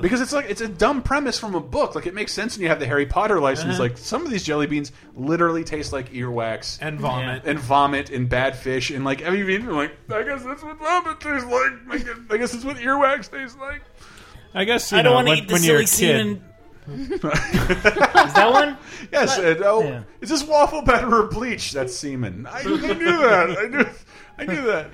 Because it's like it's a dumb premise from a book. Like it makes sense when you have the Harry Potter license. Uh-huh. Like some of these jelly beans literally taste like earwax And vomit. and vomit and bad fish and like have you been like I guess that's what vomit tastes like. I guess, I guess that's what earwax tastes like. I guess you I don't know, want to when, eat the when you're silly semen. Is that one? Yes. And, oh, Yeah. is this waffle batter or bleach? That's semen. I, I knew that. I knew. I knew that.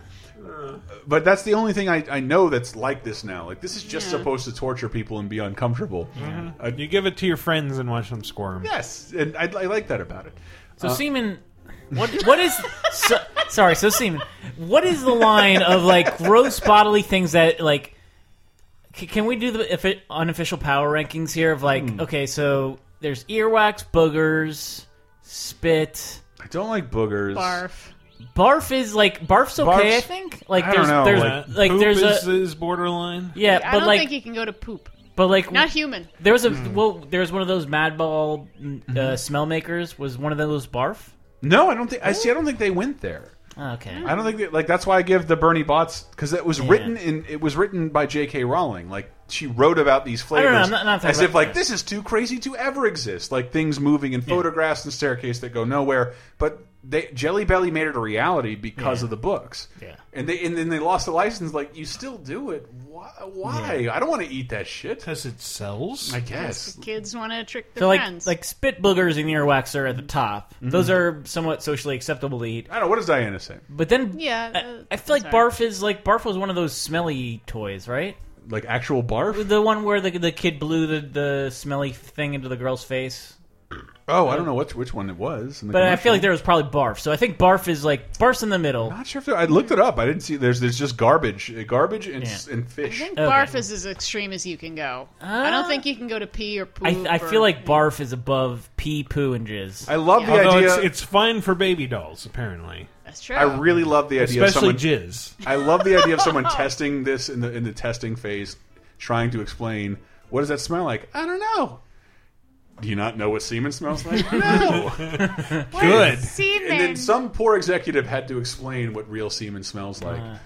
But that's the only thing I, I know that's like this now. Like this is just Yeah. supposed to torture people and be uncomfortable. Uh, You give it to your friends and watch them squirm. yes, and I, I like that about it. So Uh, semen. What what is? So, sorry. So semen. What is the line of like gross bodily things that like? C- Can we do the effi- unofficial power rankings here of like? Hmm. Okay, so there's earwax, boogers, spit. I don't like boogers. Barf. Barf is like barf's okay. Barf's- I think. Like I there's don't know, there's like poop there's is, a is borderline. yeah, I but don't like think you can go to poop. but like Not human. There was a Hmm. well. There was one of those Madball Mm-hmm. uh, smell makers. Was one of those barf? No, I don't think. I see. I don't think they went there. Oh, okay. I don't think that, like that's why I give the Bertie Botts because it was Yeah. written in it was written by J.K. Rowling. Like she wrote about these flavors know, I'm not- not as if like this is too crazy to ever exist. Like things moving in photographs and staircase that go nowhere. But they Jelly Belly made it a reality because Yeah. of the books. Yeah. and they and then they lost the license. Like you still do it. Why? why? I don't want to eat that shit. Because it sells. I guess. Kids want to trick their So like friends. like spit boogers and earwax are at the top. Mm-hmm. Those are somewhat socially acceptable to eat. I don't know. What does Diana say? But then yeah, I, uh, I feel like sorry. barf is like barf was one of those smelly toys, right? Like actual barf? The one where the the kid blew the the smelly thing into the girl's face. Oh, I don't know which which one it was. in the But I feel like there was probably barf. So I think barf is like barf's in the middle. Not sure if there, I looked it up. I didn't see. There's there's just garbage, uh, garbage and s and I fish. think Okay. barf is as extreme as you can go. I don't think you can go to pee or poop. I, I or- feel like barf is above pee, poo, and jizz. I love the Although idea. it's, it's fine for baby dolls, apparently. That's true. I really love the idea Especially of someone. jizz. I love the idea of someone testing this in the in the testing phase, trying to explain what does that smell like. I don't know. Do you not know what semen smells like? no. Good. Semen. And then some poor executive had to explain what real semen smells like. Uh.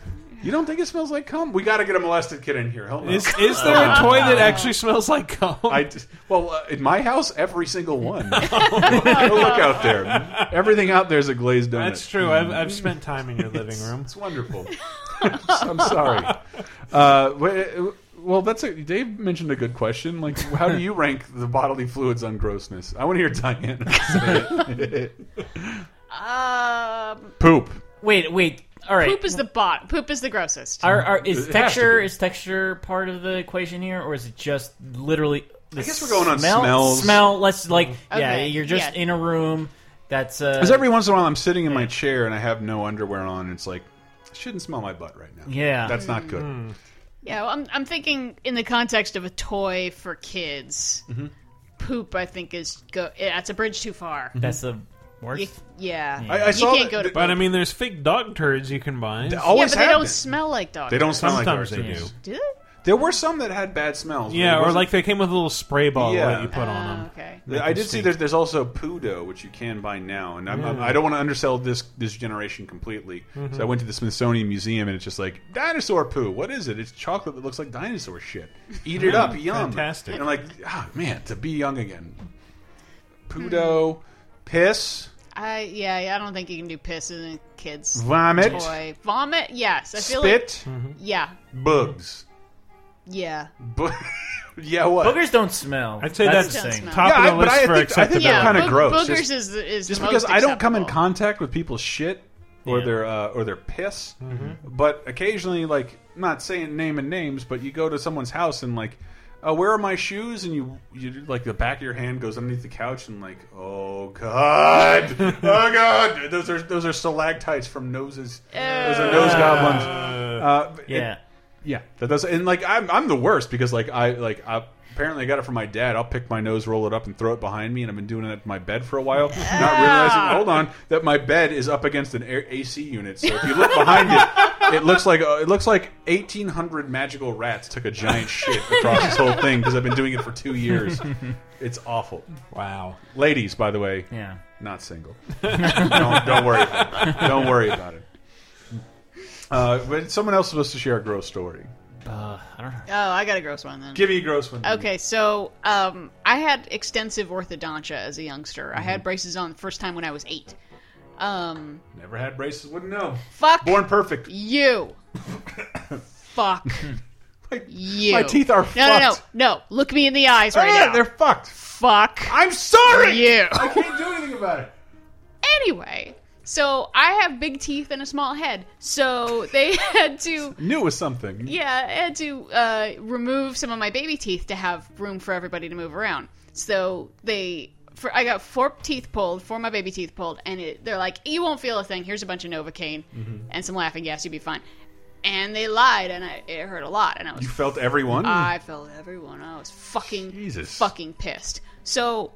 you don't think it smells like cum? We got to get a molested kid in here. Help me. Is, is there a toy that actually smells like cum? I d- well, uh, in my house, every single one. Go look out there. Everything out there is a glazed donut. That's true. I've, I've spent time in your living room. It's wonderful. I'm sorry. Uh, wa- well, that's a, Dave mentioned a good question. Like, how do you rank the bodily fluids on grossness? I want to hear Diana say it. Um, Poop. Wait, wait. All right. poop is the bot. Poop is the grossest. Are, are, It is has to texture be. is texture part of the equation here, or is it just literally? The guess we're going on smell, smells. Smell. Let's like, yeah, Okay, you're just yeah. in a room. That's uh, Because every once in a while, I'm sitting in my chair and I have no underwear on. And it's like, I shouldn't smell my butt right now. Yeah. That's not good. Yeah, well, I'm I'm thinking in the context of a toy for kids. Mm-hmm. Poop, I think, is go. That's a bridge too far. that's the worst. You, yeah, I- I you saw can't that- go to. But I mean, there's fake dog turds you can buy. They yeah, always but they don't been. smell like dog. They don't smell like Sometimes dog they do. Do they? There were some that had bad smells. but Yeah, or wasn't- like they came with a little spray bottle Yeah. that you put on them. okay. Make I them did see stink. there's, there's also Pudo, which you can buy now, and I'm, I'm- I don't want to undersell this this generation completely. Mm-hmm. So I went to the Smithsonian Museum, and it's just like dinosaur poo. What is it? It's chocolate that looks like dinosaur shit. Eat it up, yum. Fantastic. And I'm like, ah, man, to be young again. Pudo, piss, I yeah, yeah, I don't think you can do piss in a kid's Vomit. toy. Vomit, yes. I feel spit, like yeah, bugs. Yeah. Bu- yeah, what? Boogers don't smell. I'd say that's, that's the thing. smell. top Yeah, I- of the but list I for think- I think acceptability. they're kinda boog- gross. Boogers Just- is is just the because most I don't come in acceptable. contact with people's shit or Yeah. their uh, or their piss, Mm-hmm. but occasionally, like, not saying name and names, but you go to someone's house and like, uh, where are my shoes? And you, you like the back of your hand goes underneath the couch and like, oh god, oh god, those are those are stalactites from noses. Those are nose goblins. Uh, it- Yeah. Yeah, that does. And like, I'm I'm the worst because like I like I, apparently I got it from my dad. I'll pick my nose, roll it up, and throw it behind me. And I've been doing it at my bed for a while, not realizing. Hold on, that my bed is up against an air, AC unit. So if you look behind it, it looks like uh, it looks like 1,800 magical rats took a giant shit across this whole thing because I've been doing it for two years. It's awful. Wow. Ladies, by the way, Yeah. not single. don't, don't worry. About it. Don't worry about it. Uh, but someone else was supposed to share a gross story. Uh, I don't know. Oh, I got a gross one then. Give me a gross one. Okay, so um, I had extensive orthodontia as a youngster. I Mm-hmm. had braces on the first time when I was eight. Um, Never had braces, wouldn't know. fuck Born perfect. you. fuck you. my teeth are no, no, no, no. Look me in the eyes right Yeah, now. they're fucked. Fuck. I'm sorry. You. I can't do anything about it. Anyway, so I have big teeth and a small head, so they had to. Knew it was something. Yeah, I had to uh, remove some of my baby teeth to have room for everybody to move around. So they, for I got four teeth pulled, four of my baby teeth pulled, and it, they're like, "You won't feel a thing. Here's a bunch of Novocaine and some laughing gas. You'll be fine." And they lied, and I, it hurt a lot, and I was You felt everyone. I felt everyone. I was fucking Jesus. fucking pissed. So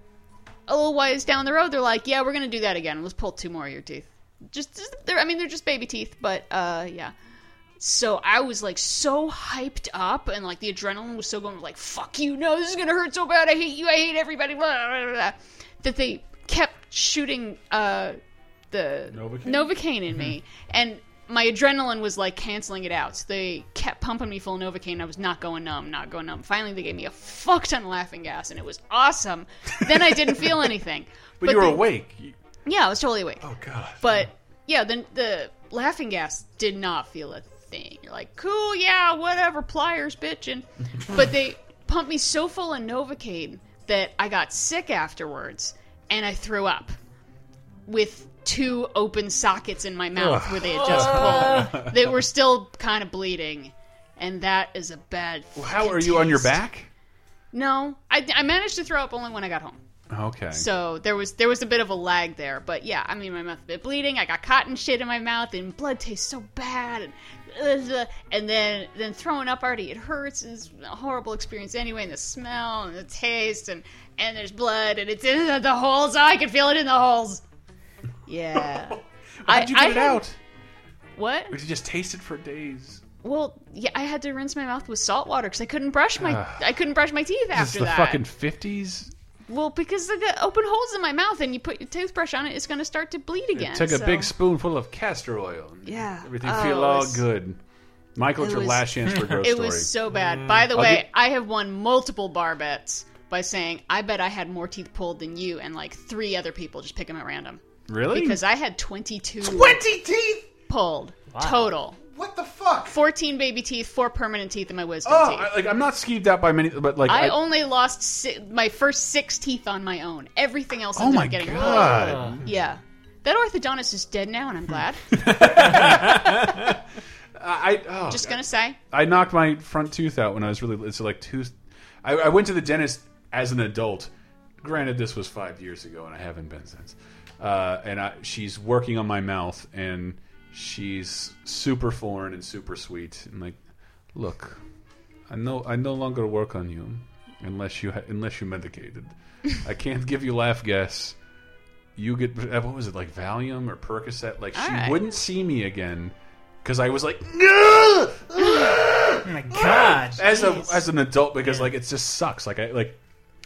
a little ways down the road, they're like, "Yeah, we're gonna do that again. Let's pull two more of your teeth." Just, just they're, I mean, they're just baby teeth, but uh, yeah. So I was like so hyped up, and like the adrenaline was so going, like, "Fuck you! No, this is gonna hurt so bad. I hate you. I hate everybody." Blah, blah, blah, that they kept shooting uh, the Novocaine? Novocaine in me, and my adrenaline was like canceling it out. So they kept pumping me full of Novocaine. I was not going numb, not going numb. Finally, they gave me a fuck ton of laughing gas, and it was awesome. then I didn't feel anything. But, you were the- awake. Yeah, I was totally awake. Oh god. But yeah, then the laughing gas did not feel a thing. You're like, cool, yeah, whatever, pliers, bitching. but they pumped me so full of Novocaine that I got sick afterwards, and I threw up with two open sockets in my mouth where they had just pulled. They were still kind of bleeding, and that is a bad. How fucking are you on your taste. back? No, I, I managed to throw up only when I got home. Okay. So there was there was a bit of a lag there, but yeah, I mean my mouth a bit bleeding. I got cotton shit in my mouth, and blood tastes so bad, and uh, and then then throwing up already it hurts. It's a horrible experience anyway. And the smell and the taste, and and there's blood, and it's in the, the holes. Oh, I can feel it in the holes. Yeah. How'd you I- get I it had- out? What? Or did you just taste it for days? Well, yeah, I had to rinse my mouth with salt water because I couldn't brush my Ugh. I couldn't brush my teeth This is after the that. fucking fifties. Well, because I got open holes in my mouth, and you put your toothbrush on it, it's going to start to bleed again. Took a so- big spoonful of castor oil. and Yeah. Everything Oh, feel it all was- good. Michael, it's It your was- last chance for a gross It story. was so bad. Mm. By the way, get- I have won multiple bar bets by saying I bet I had more teeth pulled than you, and like three other people just pick them at random. Really? Because I had twenty-two. 20 teeth pulled total. What the fuck? Fourteen baby teeth, four permanent teeth, and my wisdom Oh, teeth. I, like I'm not skeeved out by many, but like I, only lost si- my first six teeth on my own. Everything else Oh ended my up getting God. pulled. Yeah. That orthodontist is dead now, and I'm glad. I oh, Just gonna say. I knocked my front tooth out when I was really it's like tooth. I, I went to the dentist as an adult. Granted, this was five years ago, and I haven't been since. Uh, and I, she's working on my mouth, and she's super foreign and super sweet. And like, look, I know I no longer work on you unless you ha unless you're medicated. I can't give you laugh gas. You get what was it like Valium or Percocet? Like she All right. wouldn't see me again because I was like, Oh my god! as a as an adult because like it just sucks. Like I like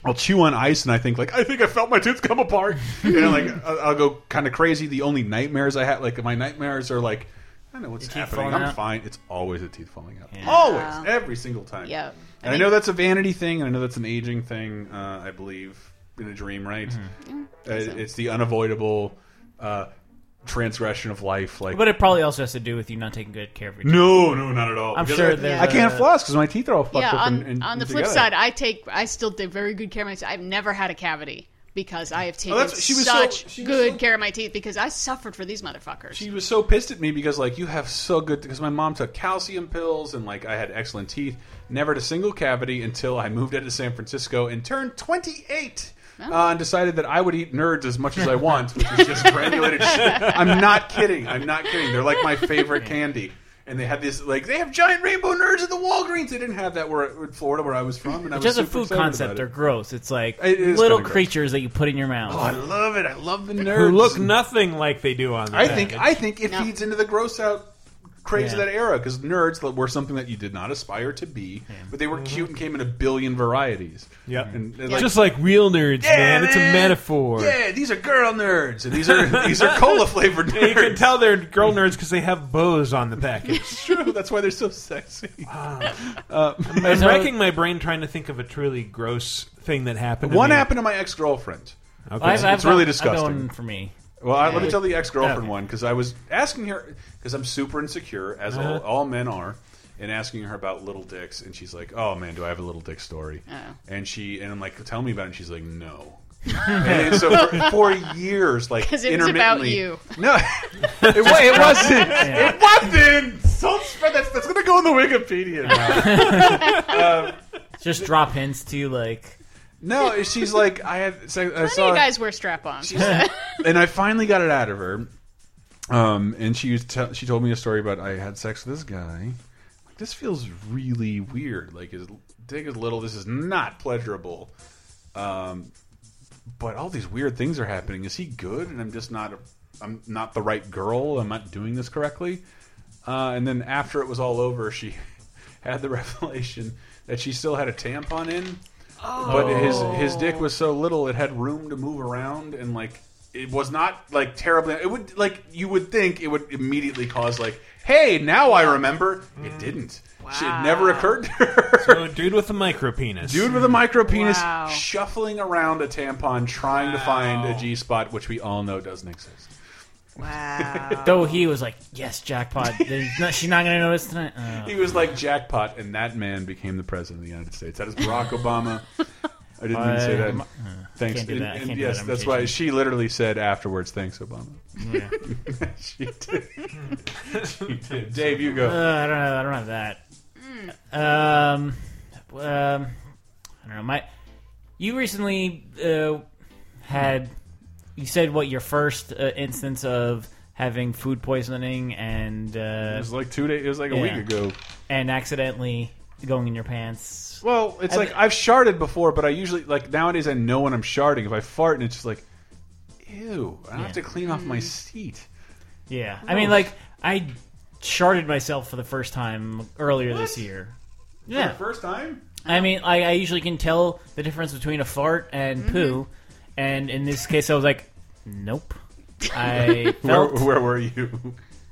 I'll chew on ice and I think like I think I felt my tooth come apart. you know, like I'll, I'll go kind of crazy. The only nightmares I have, like my nightmares are like I know what's happening. I'm out? fine. It's always the teeth falling out. Yeah. Always, every single time. Yeah. And I, know that's a vanity thing, and I know that's an aging thing. Uh, I believe in a dream, right? Mm-hmm. Uh, It's the unavoidable uh, transgression of life. Like, But it probably also has to do with you not taking good care of your teeth. no, no, not at all. I'm Because sure I, I can't a- floss because my teeth are all fucked yeah, up. on, and, and on the flip together. side, I take I still take very good care of my teeth. I've never had a cavity because I have oh, taken Oh, that's- she was so- such she was good so- care of my teeth because I suffered for these motherfuckers. She was so pissed at me because like you have so good because my mom took calcium pills and like I had excellent teeth, never had a single cavity until I moved out to San Francisco and turned 28. Uh, and decided that I would eat nerds as much as I want, which is just granulated shit. I'm not kidding. I'm not kidding. They're like my favorite candy. And they had this like they have giant rainbow nerds at the Walgreens. They didn't have that where in Florida where I was from. And I was Just a food concept, about they're gross. It's like It is little kinda gross. creatures that you put in your mouth. Oh, I love it. I love the nerds. Who look nothing like they do on the I package. think I think it feeds into the gross out craze of Yeah. that era because nerds were something that you did not aspire to be, but they were cute and came in a billion varieties. Yep. and, and Just like real nerds, Yeah, man. It's a metaphor. Yeah, these are girl nerds, and these are these are cola flavored nerds. You can tell they're girl nerds because they have bows on the package. It's true. That's why they're so sexy. Uh, I'm racking my brain trying to think of a truly gross thing that happened. To One me. happened to my ex girlfriend. Okay. I've- I've it's really got- I've got disgusting. one for me. Well, I, let me tell the ex girlfriend Okay. one because I was asking her because I'm super insecure as all, Uh-huh. all men are, and asking her about little dicks, and she's like, "Oh man, do I have a little dick story?" Oh. And she and I'm like, "Tell me about it." And she's like, "No." and so for, for years, like 'Cause it was about intermittently- you. No, it, wa- it wasn't. It wasn't. Don't spread that. That's gonna go in the Wikipedia now. um, Just drop hints to like. No, she's like, I had. So I Plenty saw you guys wear strap-ons. and I finally got it out of her. Um, and she was she told me a story about I had sex with this guy. Like this feels really weird. Like his dick is little. This is not pleasurable. Um, but all these weird things are happening. Is he good? And I'm just not. A, I'm not the right girl. I'm not doing this correctly. Uh, and then after it was all over, she had the revelation that she still had a tampon in. But his oh. his dick was so little it had room to move around and like it was not like terribly it would like you would think it would immediately cause like hey now I remember. It mm. didn't. She- it never occurred to her. So, dude with a micro penis. dude with a micro penis Wow. shuffling around a tampon trying to find a G spot which we all know doesn't exist Wow. Though he was like, "Yes, jackpot." There's not, she's not gonna notice tonight. Oh. he was like jackpot and that man became the president of the United States that is Barack Obama I didn't mean to say that. Uh, Thanks. can't And- and yes, that that's why she literally said afterwards, "Thanks, Obama." Yeah. she did. she did. Dave, you go. Uh, I don't know. I don't have that. Um, um, I don't know. My, you recently uh, had. You said what your first uh, instance of having food poisoning and uh, it was like two days. It was like a week ago. and accidentally going in your pants. Well, it's like I've sharded before, but I usually like nowadays I know when I'm sharding. If I fart and it's just like, ew, I have to clean off my seat. Yeah, I mean, like I sharded myself for the first time earlier this year. Yeah, the first time. I mean, I, I usually can tell the difference between a fart and poo, and in this case, I was like, nope. I Where, felt where were you?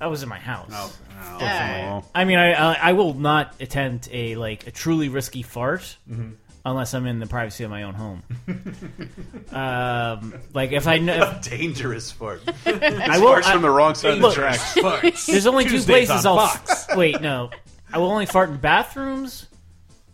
I was in my house. Oh, oh, Yeah. I mean, I, I I will not attempt a like a truly risky fart Mm-hmm. unless I'm in the privacy of my own home. um, like if I know. A dangerous fart. I will. Farts I- from the wrong side Look, of the tracks. There's only two Tuesdays places on I'll Fox. wait. No, I will only fart in bathrooms,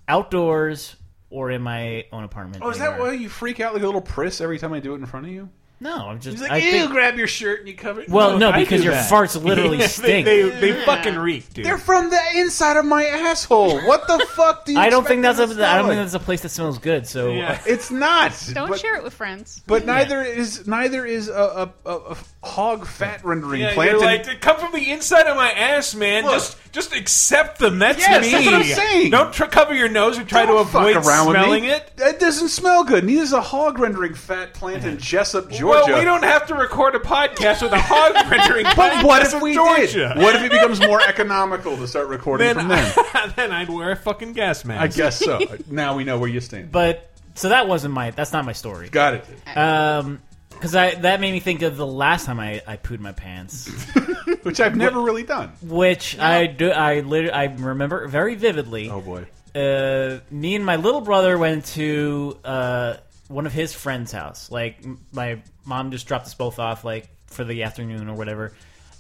outdoors, or in my own apartment. Oh, is that anywhere. why you freak out like a little priss every time I do it in front of you? No, I'm just. He's like, I ew, think- grab your shirt and you cover it. well, no, I because do your that. farts literally they, stink. they, they fucking reek, dude. They're from the inside of my asshole. What the fuck do you I don't expect think that's them a. to smell don't think like? that's a place that smells good. So Yeah. It's not. Don't but, share it with friends. But neither is neither is a, a, a, a hog fat rendering Yeah, plant. you're like, they come from the inside of my ass, man. Look. just just accept them. That's Yes, me. that's what I'm saying. Don't tr- cover your nose or try Don't to avoid around with smelling it. It doesn't smell good. Neither is a hog rendering fat plant in Jesup, Georgia. Well, we don't have to record a podcast with a hog rendering. But what if we Georgia? did? What if it becomes more economical to start recording Then, from then? then I'd wear a fucking gas mask. I guess so. now we know where you stand. but so that wasn't my. That's not my story. Got it. Um, because I that made me think of the last time I I pooed my pants, Which I've never really done. which I do. I literally I remember very vividly. Oh boy. uh, me and my little brother went to uh, one of his friends' house. Like m- my mom just dropped us both off, like for the afternoon or whatever.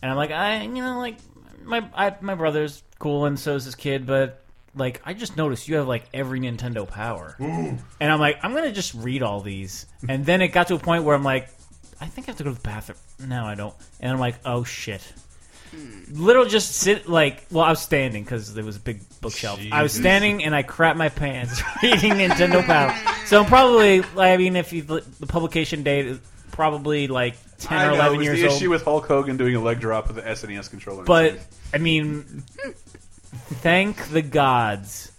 And I'm like, I, you know, like my I, my brother's cool, and so is his kid, but like I just noticed you have like every Nintendo Power, and I'm like, I'm gonna just read all these. And then it got to a point where I'm like, I think I have to go to the bathroom. No, I don't. And I'm like, oh shit. Hmm. Literally just sit like well I was standing because there was a big bookshelf. I was standing and I crapped my pants reading Nintendo Power. So I'm probably I mean if you the publication date is probably like ten I or know, eleven it was years the old. issue with Hulk Hogan doing a leg drop with the SNES controller. But I mean, hmm. Thank the gods,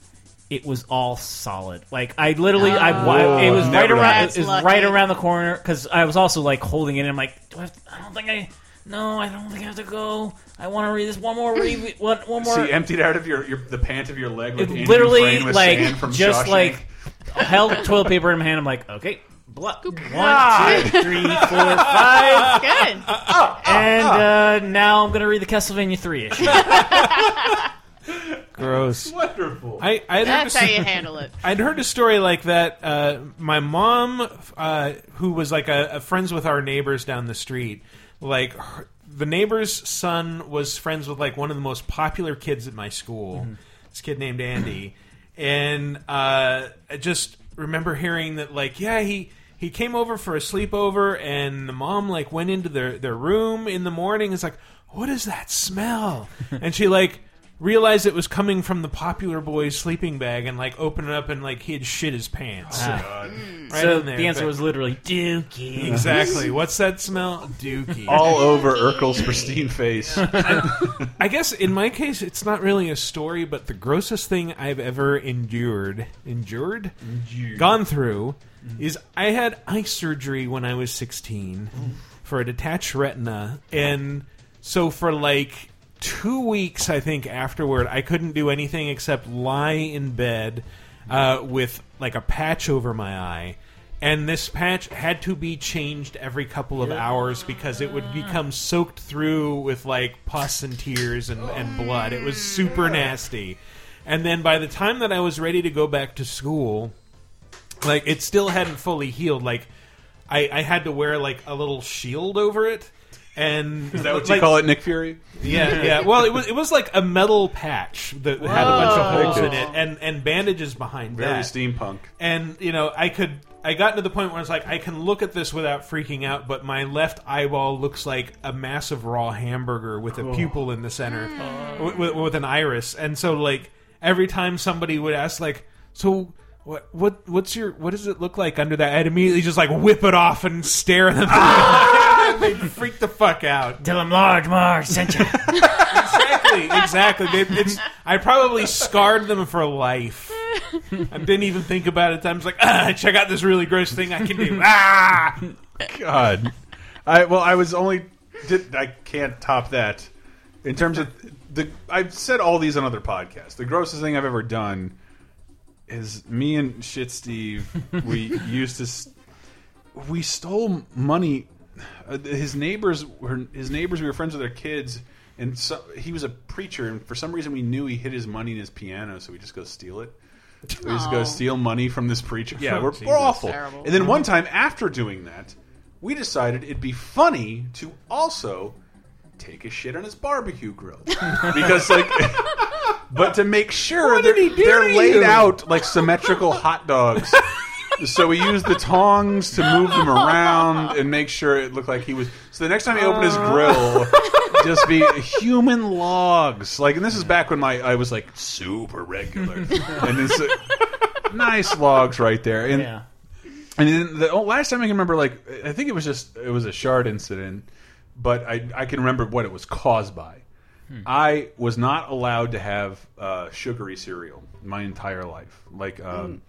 it was all solid. Like I literally, I, ah. I it was Oh, right never around, That's it was lucky. right around the corner because I was also like holding it. and I'm like, do I, have, I don't think I. no, I don't think I have to go. I want to read this one more read. One, one more. See, emptied out of your, your the pant of your leg, like It literally Dufresne with like sand from just Shawshank. like held toilet paper in my hand. I'm like, okay, blood. One, God. two, three, four, five. Good. Ah, ah, and uh, now I'm gonna read the Castlevania three issue. Gross. Wonderful. I, I had heard That's a- how you handle it. I'd heard a story like that. Uh, my mom, uh, who was like a, a friends with our neighbors down the street, like her, the neighbor's son was friends with like one of the most popular kids at my school. This kid named Andy, and uh, I just remember hearing that like yeah he. He came over for a sleepover, and the mom like went into their, their room in the morning. It's like, what is that smell? and she like realized it was coming from the popular boy's sleeping bag and like opened it up and like he had shit his pants. Ah. Right so in there. the answer But- was literally Dookie. exactly. What's that smell? Dookie. all over Urkel's pristine face. I guess in my case, it's not really a story, but the grossest thing I've ever endured, endured, gone through, is I had eye surgery when I was 16 for a detached retina, and so for like two weeks, I think afterward, I couldn't do anything except lie in bed uh, with like a patch over my eye. And this patch had to be changed every couple of hours because it would become soaked through with like pus and tears and, and blood. It was super nasty. And then by the time that I was ready to go back to school, like it still hadn't fully healed. Like I, I had to wear like a little shield over it. And Is that what you like- call it, Nick Fury? yeah, yeah. Well, it was it was like a metal patch that had a bunch of holes in it, and and bandages behind Very that. steampunk. And you know, I could I got to the point where it's like I can look at this without freaking out, but my left eyeball looks like a massive raw hamburger with a Oh. pupil in the center, mm. with, with, with an iris. And so, like every time somebody would ask, like, so. What what what's your what does it look like under that? I'd immediately just like whip it off and stare at them. They'd freak the fuck out. Tell him Large Marge sent you. exactly, exactly. They, it's, I probably scarred them for life. I didn't even think about it. I was like, ah, check out this really gross thing I can do. Ah, God. I well, I was only did I can't top that. In terms of the, I've said all these on other podcasts. The grossest thing I've ever done is me and shit Steve. We used to, we stole money. Uh, his neighbors were his neighbors. We were friends with their kids, and so he was a preacher. And for some reason, we knew he hid his money in his piano, so we just go steal it. We just go steal money from this preacher. Yeah, we're, we're awful. Terrible. And then one time after doing that, we decided it'd be funny to also take a shit on his barbecue grill because like. But to make sure they're, did he do they're laid out like symmetrical hot dogs. So we used the tongs to move them around and make sure it looked like he was. So the next time he opened his grill, just be human logs. Like, and this is back when my I was like super regular, and it's uh, nice logs right there. And Yeah. and then the oh, last time I can remember, like I think it was just it was a shard incident, but I I can remember what it was caused by. I was not allowed to have uh, sugary cereal my entire life, like um,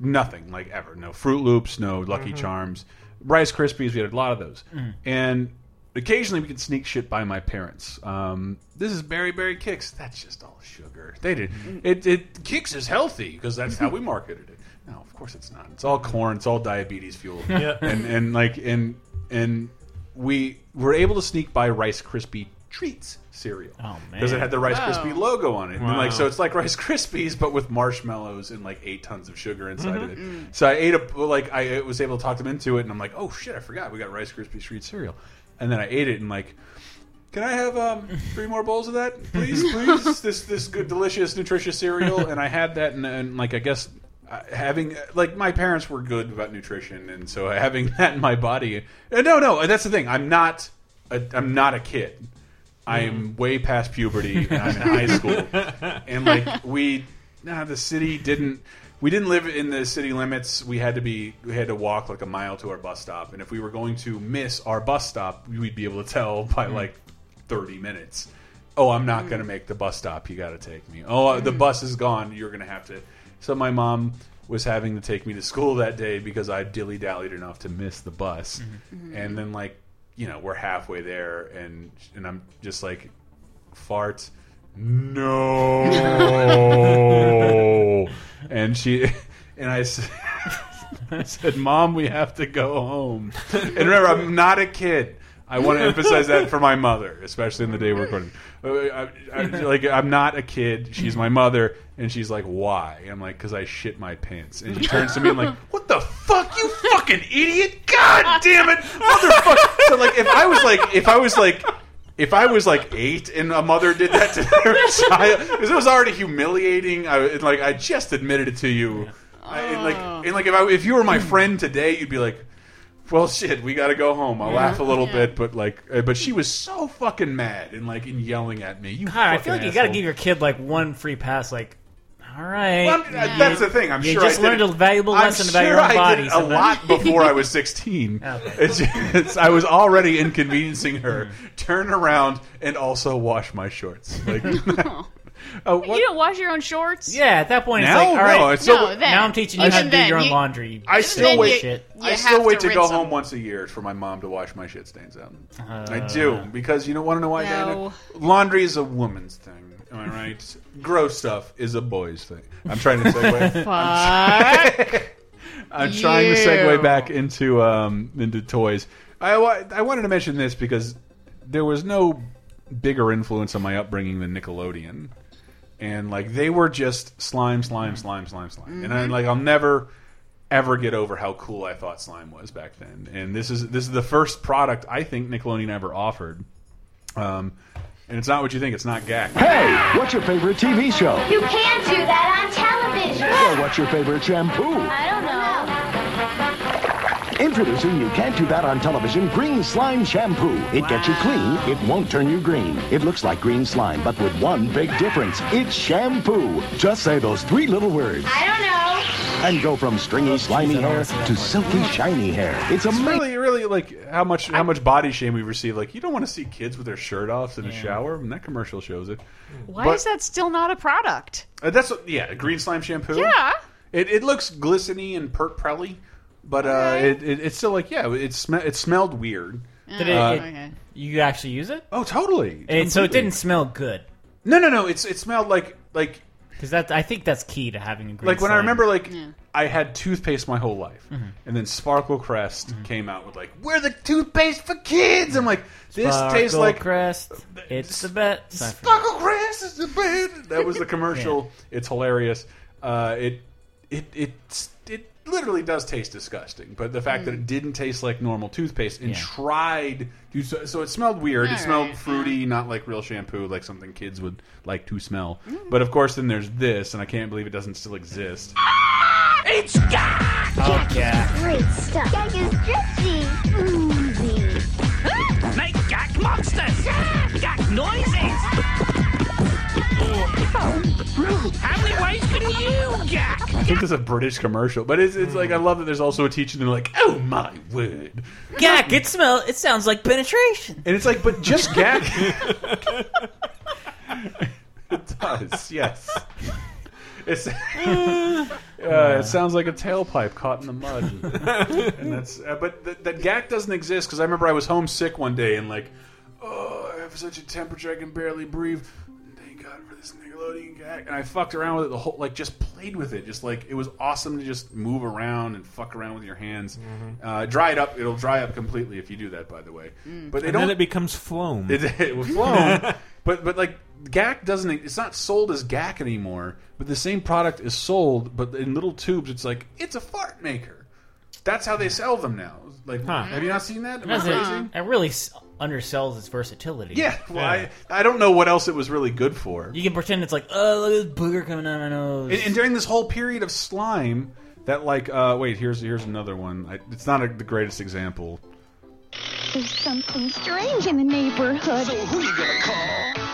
nothing, like ever. No Froot Loops, no Lucky mm-hmm. Charms, Rice Krispies. We had a lot of those, mm. and occasionally we could sneak shit by my parents. Um, this is Berry Berry Kix. That's just all sugar. They did mm. it. It Kix is healthy because that's how we marketed it. No, of course it's not. It's all corn. It's all diabetes fuel. Yeah. and and like and and we were able to sneak by Rice Krispie treats cereal Oh, because it had the Rice Wow. Krispie logo on it. And Wow. like so, it's like Rice Krispies but with marshmallows and like eight tons of sugar inside of Mm-hmm. it. So I ate a like I was able to talk them into it, and I'm like, oh shit, I forgot we got Rice Krispie treat cereal, and then I ate it and like. Can I have um, three more bowls of that, please? Please, this this good, delicious, nutritious cereal. And I had that, and, and like I guess uh, having like my parents were good about nutrition, and so having that in my body. No, no, that's the thing. I'm not. A, I'm not a kid. I am mm. way past puberty. And I'm in high school, and like we, nah, the city didn't. We didn't live in the city limits. We had to be. We had to walk like a mile to our bus stop, and if we were going to miss our bus stop, we'd be able to tell by mm. like thirty minutes. Oh, I'm not mm. going to make the bus stop. You got to take me. Oh, the bus is gone. You're going to have to. So my mom was having to take me to school that day because I dilly dallied enough to miss the bus, mm-hmm. and then like you know we're halfway there, and and I'm just like fart No, and she and i I said, "Mom, we have to go home." And remember, I'm not a kid. I want to emphasize that for my mother, especially in the day we're recording. Uh, I, I, like, I'm not a kid. She's my mother, and she's like, "Why?" I'm like, "Cause I shit my pants." And she turns to me and like, "What the fuck, you fucking idiot! God damn it, motherfucker!" So like, if I was like, if I was like. If I was like eight and a mother did that to their child, because it was already humiliating. I, like I just admitted it to you, I, and like and like if I if you were my friend today, you'd be like, "Well, shit, we got to go home." I'll laugh a little bit, but like, uh, but she was so fucking mad and like and yelling at me. You, God, I feel like you got to give your kid like one free pass. Like, all right, Well, I'm- uh, that's the thing. I'm you sure just I did learned a valuable I'm lesson about your sure own I body. did a lot before I was 16. It's, it's, I was already inconveniencing her. Turn around and also wash my shorts. Like, uh, what- You don't wash your own shorts? Yeah, at that point, Now? it's like, all right, No, it's still- No, then. now I'm teaching you how to do your own you- laundry. I still of wait. Shit. You I still wait to to go rinse home them. once a year for my mom to wash my shit stains out. I Uh, do because you don't want to know why, No. Dana? Laundry is a woman's thing. Am I right? Gross stuff is a boy's thing. I'm trying to segue. Fuck. I'm trying to segue back into um, into toys. I I wanted to mention this because there was no bigger influence on my upbringing than Nickelodeon, and like they were just slime, slime, slime, slime, slime, and I, like I'll never ever get over how cool I thought slime was back then. And this is this is the first product I think Nickelodeon ever offered. Um, and it's not what you think. It's not Gak. Hey, what's your favorite TV show? You can't do that on television. Or what's your favorite shampoo? I don't know. Introducing You Can't Do That on Television Green Slime Shampoo. It gets you clean, it won't turn you green. It looks like green slime, but with one big difference. It's shampoo. Just say those three little words. I don't know. And go from stringy, slimy hair to silky, shiny hair. It's It's amazing. really, really like how much how much body shame we receive. Like you don't want to see kids with their shirt off in the shower, and that commercial shows it. Why But- is that still not a product? Uh, that's yeah, green slime shampoo. Yeah. it, it looks glisteny and pert prelly, but uh, it, it, it's still like yeah, it sm it smelled weird. Did it, Uh, it- You actually use it? Oh, totally. And so it Completely. didn't smell good. No, no, no. It's it smelled like like because that I think that's key to having a green. like when I slime. remember like I had toothpaste my whole life, Mhm. and then Sparkle Crest came out with like we're the toothpaste for kids. I'm like this tastes like Crest. It's the best. Sparkle Crest is the best. That was the commercial. It's hilarious. Uh, it it it it literally does taste disgusting, but the fact that it mm. didn't taste like normal toothpaste and Yeah. tried to so, so it smelled weird. it smelled right, fruity, mm. not like real shampoo, like something kids would like to smell. Mm. But of course, then there's this, and I can't believe it doesn't still exist. Ah, it's Gak! Oh, yeah. Great stuff. Gak is dripsy. Oozy. Make Gak monsters! Gak noises! How many ways can you Gak? I think it's a British commercial, but it's, it's like I love that there's also a teacher and they're like, oh my word, Gak, it smell. It sounds like penetration. and it's like, but just gag. it does, yes. It's uh, it sounds like a tailpipe caught in the mud, and that's. Uh, but th that Gak doesn't exist because I remember I was homesick one day and like, oh, I have such a temperature I can barely breathe. Thank God for this Nickelodeon Gak, and I fucked around with it the whole like just played with it, just like it was awesome to just move around and fuck around with your hands. Uh, dry it up; it'll dry up completely if you do that. By the way, but they and don't. then it becomes floam. It, it was flown, but but like Gak doesn't. It's not sold as Gak anymore. But the same product is sold, but in little tubes. It's like it's a fart maker. That's how they sell them now. Like, have you not seen that? Am I That's crazy? it. It really s- undersells its versatility. Yeah, well, I, I don't know what else it was really good for. You can pretend it's like, oh, look at this booger coming out of my nose. And, and during this whole period of slime, that like, uh, wait, here's here's another one. I, it's not a, the greatest example. There's something strange in the neighborhood. So who are you gonna call?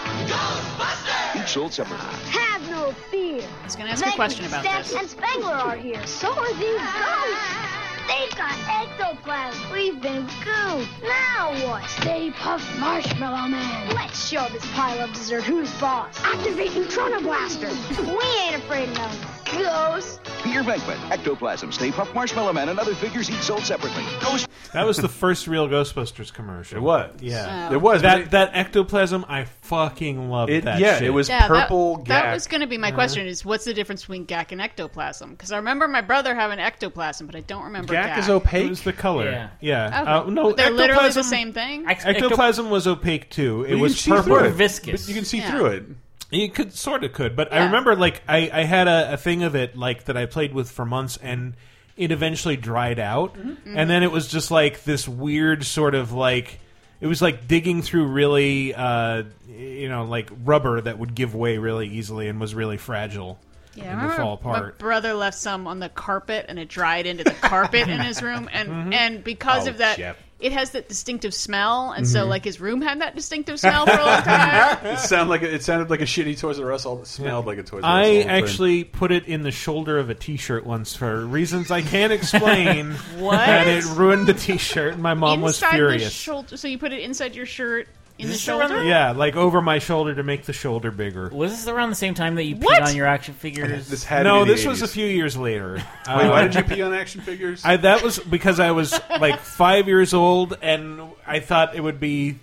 Pete Schultz, Have no fear. I was going to ask a question about Steph this. and Spengler are here. So are these ghosts. They've got ectoplasm. We've been gooped. Now what? Stay Puft Marshmallow Man. Let's show this pile of dessert who's boss. Activate Neutrona Blaster. we ain't afraid of no ghosts. Peter Venkman, Ectoplasm, Stay Puft Marshmallow Man, and other figures each sold separately. Ghost That was the first real Ghostbusters commercial. It was. Yeah, It was, That it- that ectoplasm, I fucking loved It- that. yeah, shit. it was Yeah, purple that, that was going to be my Uh-huh. question: is what's the difference between Gak and ectoplasm? Because I remember my brother having ectoplasm, but I don't remember Gak. It was the color. Yeah. Yeah. Okay. Uh, no, They're literally the ectoplasm- same thing. Ectoplasm was opaque too. It was purple. through it. But you can see Yeah. through it. You could sort of could, but I remember like I, I had a, a thing of it like that I played with for months, and it eventually dried out, Mm-hmm. and then it was just like this weird sort of like it was like digging through really uh, you know like rubber that would give way really easily and was really fragile Yeah, and fall My brother left some on the carpet, and it dried into the carpet in his room, and Mhm. and because Oh, of that, Jeff. It has that distinctive smell, and so Mhm. like his room had that distinctive smell for a long time. it sounded like a, it sounded like a shitty Toys R Us. All it smelled like a Toys R Us. all I the time. actually put it in the shoulder of a T-shirt once for reasons I can't explain. What? And it ruined the T-shirt, and my mom was inside the furious. shoulder, so you put it inside your shirt in the this around shoulder. Yeah, like over my shoulder to make the shoulder bigger. Was this around the same time that you peed What? on your action figures? This had no, be the this was a few years later. Wait, Uh, why did you pee on action figures? I, that was because I was like five years old, and I thought it would be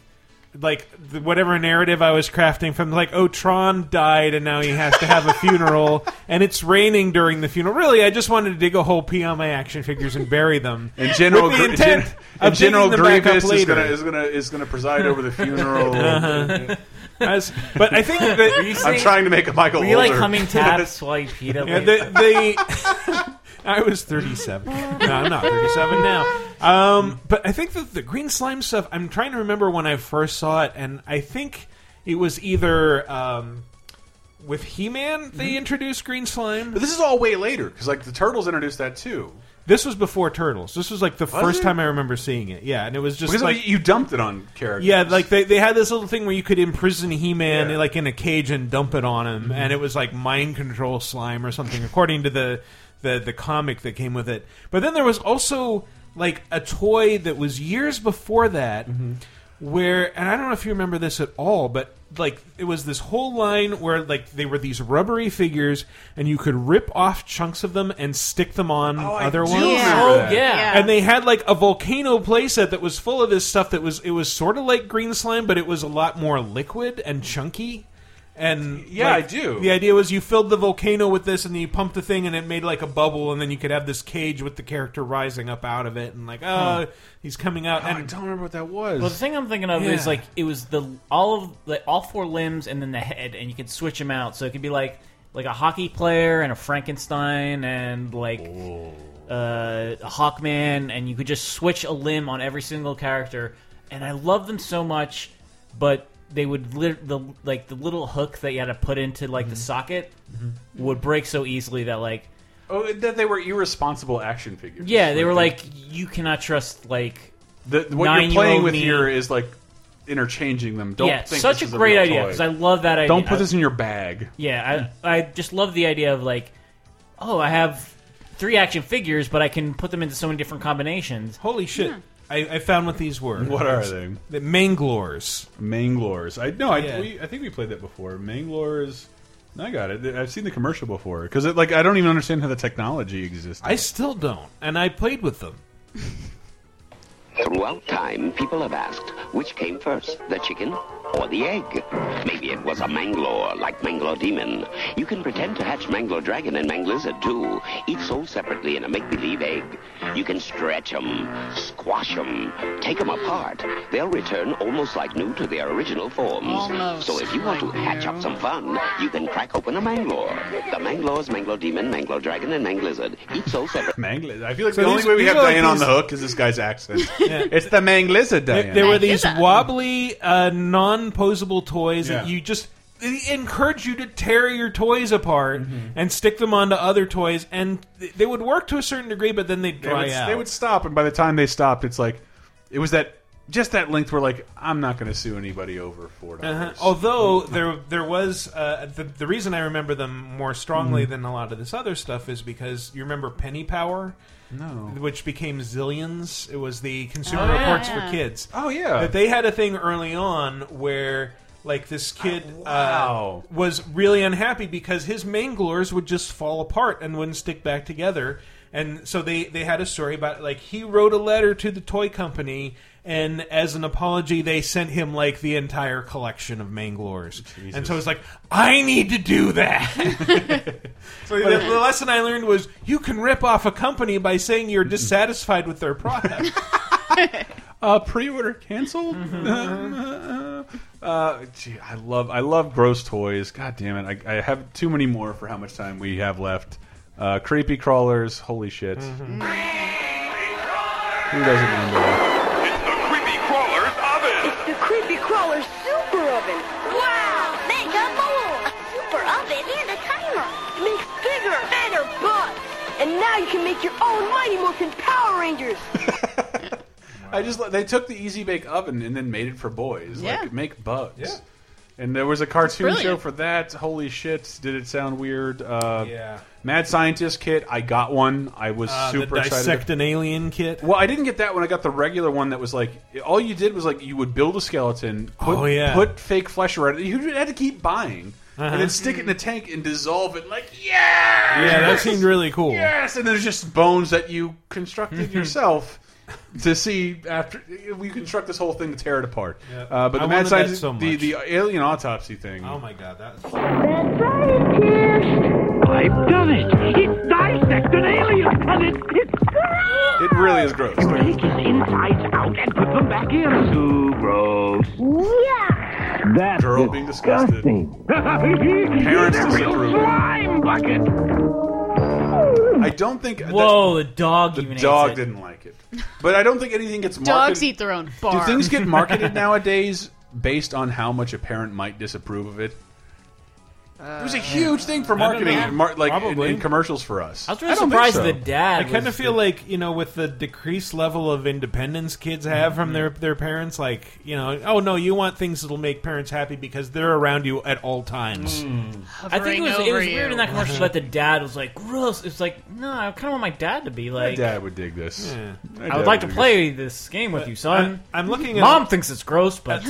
like the, whatever narrative I was crafting from like, oh, Tron died, and now he has to have a funeral, and it's raining during the funeral. Really, I just wanted to dig a hole, pee on my action figures, and bury them. And General with the intent Gen- of and General digging them back up Grievous is gonna is gonna is gonna preside over the funeral. Uh-huh. As- but I think that Were you I'm trying to make a Michael. Were you like Older. humming taps while you peed up? Yeah, they, they I was 37. No, I'm not 37 now. Um, but I think that the green slime stuff. I'm trying to remember when I first saw it, and I think it was either um, with He-Man they introduced green slime. But this is all way later because like the Turtles introduced that too. This was before Turtles. This was like the Was first it? time I remember seeing it. Yeah, and it was just because like you dumped it on characters. Yeah, like they, they had this little thing where you could imprison He Man Yeah. like in a cage and dump it on him, Mm-hmm. and it was like mind control slime or something, according to the, the the comic that came with it. But then there was also like a toy that was years before that, Mm-hmm. where and I don't know if you remember this at all, but like it was this whole line where like they were these rubbery figures, and you could rip off chunks of them and stick them on Oh, other do ones. remember Oh, that. yeah. And they had like a volcano playset that was full of this stuff that was it was sort of like green slime, but it was a lot more liquid and chunky. And Yeah, like, I do. The idea was you filled the volcano with this, and then you pumped the thing, and it made like a bubble, and then you could have this cage with the character rising up out of it, and like, oh, he's coming out. Oh, I don't remember what that was. Well, the thing I'm thinking of Yeah. is like it was the all of like all four limbs and then the head, and you could switch them out. So it could be like like a hockey player and a Frankenstein and like uh, a Hawkman, and you could just switch a limb on every single character. And I love them so much, but they would lit the like the little hook that you had to put into like the mm-hmm. socket mm-hmm. would break so easily that like oh, that they were irresponsible action figures. yeah they were like you cannot trust like the, what you're nine-year-old playing with me. here is like interchanging them. Don't yeah, think such this a is great real idea toy. because I love that idea. Don't put I- this in your bag. Yeah, I, I just love the idea of like, oh, I have three action figures, but I can put them into so many different combinations. holy shit, I, I found what these were. What are they? The Manglors. Manglors. I no, I, Yeah. we, I think we played that before. Manglors. I got it. I've seen the commercial before because it like I don't even understand how the technology exists. I still don't, and I played with them. Throughout time, people have asked, which came first, the chicken or the egg? Maybe it was a Manglor, like Manglor Demon. You can pretend to hatch Manglor Dragon and Manglizard, too, each sold separately in a make-believe egg. You can stretch them, squash them, take them apart. They'll return almost like new to their original forms. Almost so if you want to hatch up some fun, you can crack open a Manglor. The Manglors, Manglor Demon, Manglor Dragon, and Manglizard, each sold separately. Manglizard. I feel like So the only way we have are like Diane on the hook is this guy's accent. It's the Manglizard, There, Diane. there were these wobbly, uh, non-posable toys that you just they encourage you to tear your toys apart mm-hmm. and stick them onto other toys, and they would work to a certain degree, but then they'd they would, out. they would stop, and by the time they stopped, it's like it was that just that length where like I'm not going to sue anybody over four Uh-huh. dollars. Although there there was uh, the the reason I remember them more strongly Mm-hmm. than a lot of this other stuff is because you remember Penny Power, No. which became Zillions. It was the Consumer Oh, yeah, Reports yeah. for Kids. Oh yeah. That they had a thing early on where Like this kid wow. uh, was really unhappy because his Manglors would just fall apart and wouldn't stick back together. And so they, they had a story about like he wrote a letter to the toy company and as an apology they sent him like the entire collection of Manglors. And so it's like I need to do that. so the, the lesson I learned was you can rip off a company by saying you're dissatisfied with their product. Uh, pre-order canceled. uh, gee, I love I love gross toys. God damn it! I, I have too many more for how much time we have left. Uh, creepy crawlers. Holy shit! Mm-hmm. Who doesn't remember that? It's the creepy Crawler's Oven! It's the Creepy crawlers Super Oven. Wow! Mega more! A super oven and a timer. It makes bigger, better bugs. And now you can make your own Mighty Morphin Power Rangers. I just they took the Easy Bake Oven and then made it for boys. Yeah. Like make bugs. Yeah. And there was a cartoon show for that. Holy shit! Did it sound weird? Uh, Yeah. Mad Scientist kit. I got one. I was Uh, the super excited. dissect an alien kit. Well, I didn't get that one. I got the regular one that was like all you did was like you would build a skeleton, put, Oh, yeah. put fake flesh around it. You had to keep buying, Uh-huh. and then stick it in a tank and dissolve it. Like yeah, Yeah, that seemed really cool. yes. And there's just bones that you constructed yourself to see after we construct this whole thing to tear it apart. Yeah. Uh, but I the mad wanted scientist, so the the alien autopsy thing. Oh my god, that's I've done it. It's dissected an alien, and it's it's It really is gross. break its insides out and put them back in. Too gross. Yeah. That's Girl being disgusted. Parents Parents a slime bucket. I don't think Whoa, the dog the even hates dog it. didn't like it, but I don't think anything gets marketed. Dogs eat their own bark. Do things get marketed nowadays based on how much a parent might disapprove of it? It was a huge thing for don't marketing, know. mar like in, Probably. in commercials for us. I was really don't think surprised so. the dad. I kind of feel the- like you know, with the decreased level of independence kids have from mm-hmm. their their parents, like you know, oh no, you want things that'll make parents happy because they're around you at all times. Hmm. I think it was, it was weird in that commercial that the dad was like gross. It's like no, I kind of want my dad to be My like. dad would dig this. Yeah. My I dad would like to dig play this game with you, son. I- I'm looking at- Mom thinks it's gross, but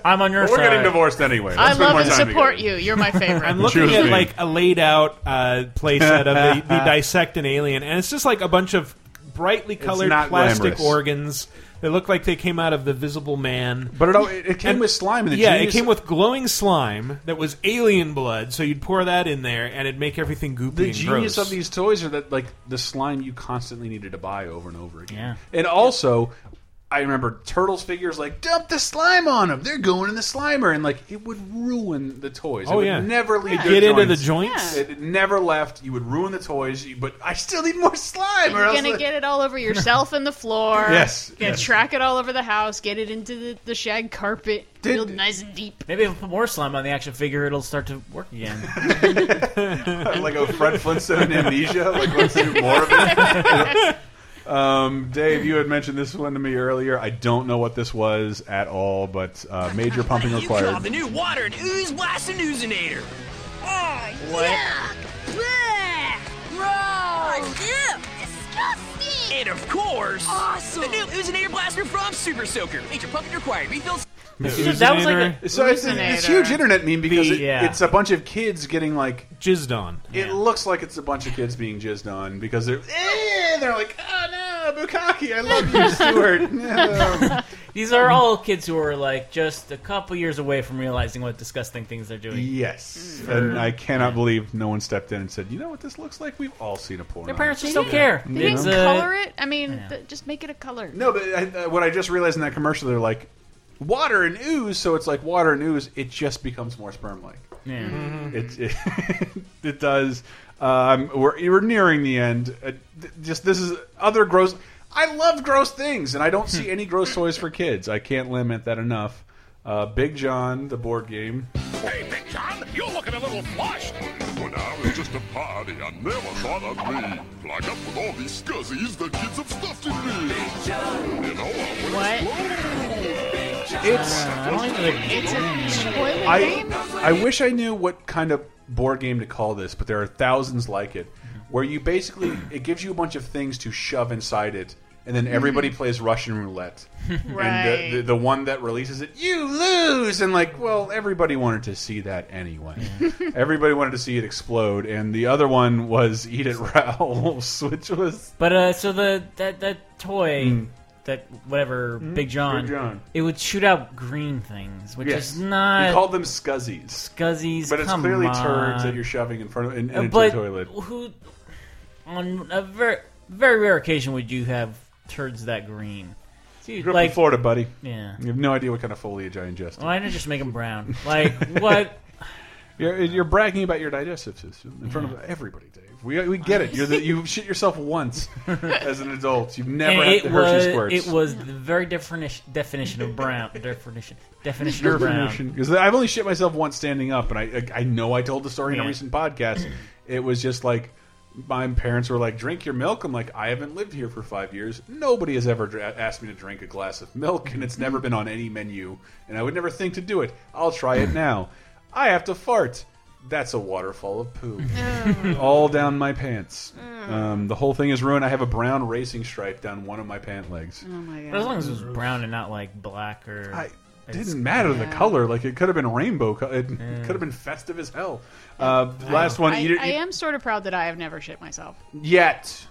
I'm on your this. We're side. getting divorced anyway. I Let's spend love more and time support together. you. You're my favorite. I'm looking at me. like a laid out uh, playset of the, the dissect an alien, and it's just like a bunch of brightly colored not plastic glamorous. organs that look like they came out of the Visible Man. But it, all- it, it came And- with slime. And the yeah, genius, it came with glowing slime that was alien blood, so you'd pour that in there, and it'd make everything goopy the and genius gross. of these toys are that like the slime you constantly needed to buy over and over again. Yeah. And also, I remember Turtles figures like dump the slime on them. They're going in the Slimer, and like it would ruin the toys. Oh, it would yeah. never leave. It'd their get into the joints? It never left. You would ruin the toys, but I still need more slime. or You're else gonna the- get it all over yourself and the floor. Yes, Gonna yes. track it all over the house. Get it into the, the shag carpet. real nice and deep. Maybe if we put more slime on the action figure, it'll start to work again. like a Fred Flintstone amnesia. Like let's do more of it. Um, Dave, you had mentioned this one to me earlier. I don't know what this was at all, but uh, major pumping You call required. the new water and ooze blast and oozinator. Oh, What? Blech! Gross! Ew! Disgusting! And of course, Awesome! the new oozinator blaster from Super Soaker. Major pumping required. Refills. That was like a, So it's, it's huge internet meme because The- it, yeah. it's a bunch of kids getting like jizzed on. It looks like it's a bunch of kids being jizzed on because they're eh, they're like, oh no, Bukaki, I love you, Stuart. No. These are all kids who are like just a couple years away from realizing what disgusting things they're doing. Yes, and I cannot believe no one stepped in and said, you know what this looks like? We've all seen a porn. Their parents it." just don't care. They It's, didn't color it. I mean, th- just make it a color. No, but I, uh, what I just realized in that commercial, they're like water and ooze, so it's like water and ooze. It just becomes more sperm-like. Yeah. It it, it does. Um, we're we're nearing the end. Uh, th- just this is other gross. I love gross things, and I don't see any gross toys for kids. I can't limit that enough. Uh, Big John, the board game. Hey, Big John, you're looking a little flushed. Well, now it's just a party. I never thought of me. Like up with all these scuzzies that kids have stuffed in me. Big John. You know, I would It's It's a toilet I game. I wish I knew what kind of board game to call this, but there are thousands like it, where you basically it gives you a bunch of things to shove inside it, and then everybody plays Russian roulette. And the, the, the one that releases it, you lose. And like, well, everybody wanted to see that anyway. everybody wanted to see it explode. And the other one was Eat at Ralph's, which was But uh, so the that that toy, that whatever mm-hmm. Big John. Big John. it would shoot out green things, which Yes. is not He called them scuzzies. scuzzies. But it's clearly on. turds that you're shoving in front of in, into but the toilet. who on a very very rare occasion would you have turds that green? You Dude, up like in Florida, buddy. Yeah. You have no idea what kind of foliage I ingested. Why not just make them brown? Like what? You're, you're bragging about your digestive system in front of everybody, Dave. We, we get it. You're the, you shit yourself once as an adult. You've never And had it the Hershey was squirts. it was the very definition definition of brown definition definition of brown. Because I've only shit myself once standing up, and I I know I told the story in a Yeah. recent podcast. It was just like my parents were like, "Drink your milk." I'm like, "I haven't lived here for five years. Nobody has ever dra- asked me to drink a glass of milk, and it's never mm-hmm. been on any menu, and I would never think to do it. I'll try it now. I have to fart." That's a waterfall of poo, all down my pants. Um, the whole thing is ruined. I have a brown racing stripe down one of my pant legs. Oh my But as long as it was brown and not like black or I didn't matter the color. Like it could have been rainbow. co- It Yeah. could have been festive as hell. Uh, last one. I, eat it, I am sort of proud that I have never shit myself. yet.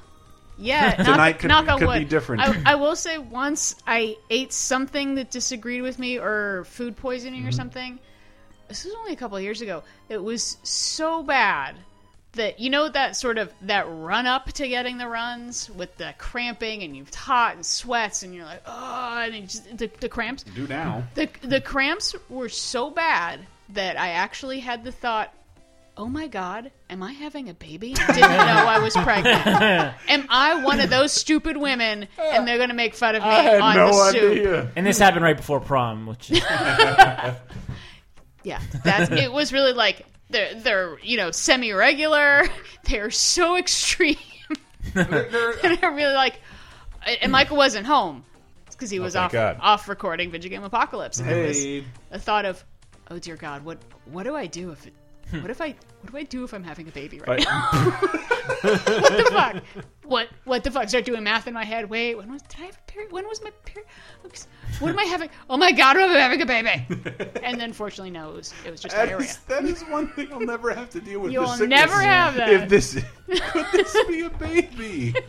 Yeah, knock, Tonight could- knock on could wood. be different. I, I will say once I ate something that disagreed with me, or food poisoning, or Mm-hmm. something. This was only a couple of years ago. It was so bad that you know that sort of that run up to getting the runs with the cramping and you've hot and sweats and you're like oh and it just, the, the cramps. Do now. The the cramps were so bad that I actually had the thought, "Oh my god, am I having a baby?" Didn't know I was pregnant. am I one of those stupid women and they're going to make fun of me I had on no the soup? idea. And this happened right before prom, which is Yeah, that's it was really like they're they're, you know, semi-regular. They're so extreme. and I'm really like and Michael wasn't home because he Oh, was thank off God. off recording Video Game Apocalypse. And it was Hey. a thought of, oh dear God, what what do I do if it, what if I what do I do if I'm having a baby right, Right. now? what the fuck? What what the fuck? Start doing math in my head. Wait, when was did I have a period? When was my period? What am I having? Oh my God, I'm having a baby. and then fortunately, no, it was, it was just That diarrhea. is, that is one thing I'll never have to deal with. You'll the never have that. If this could this be a baby?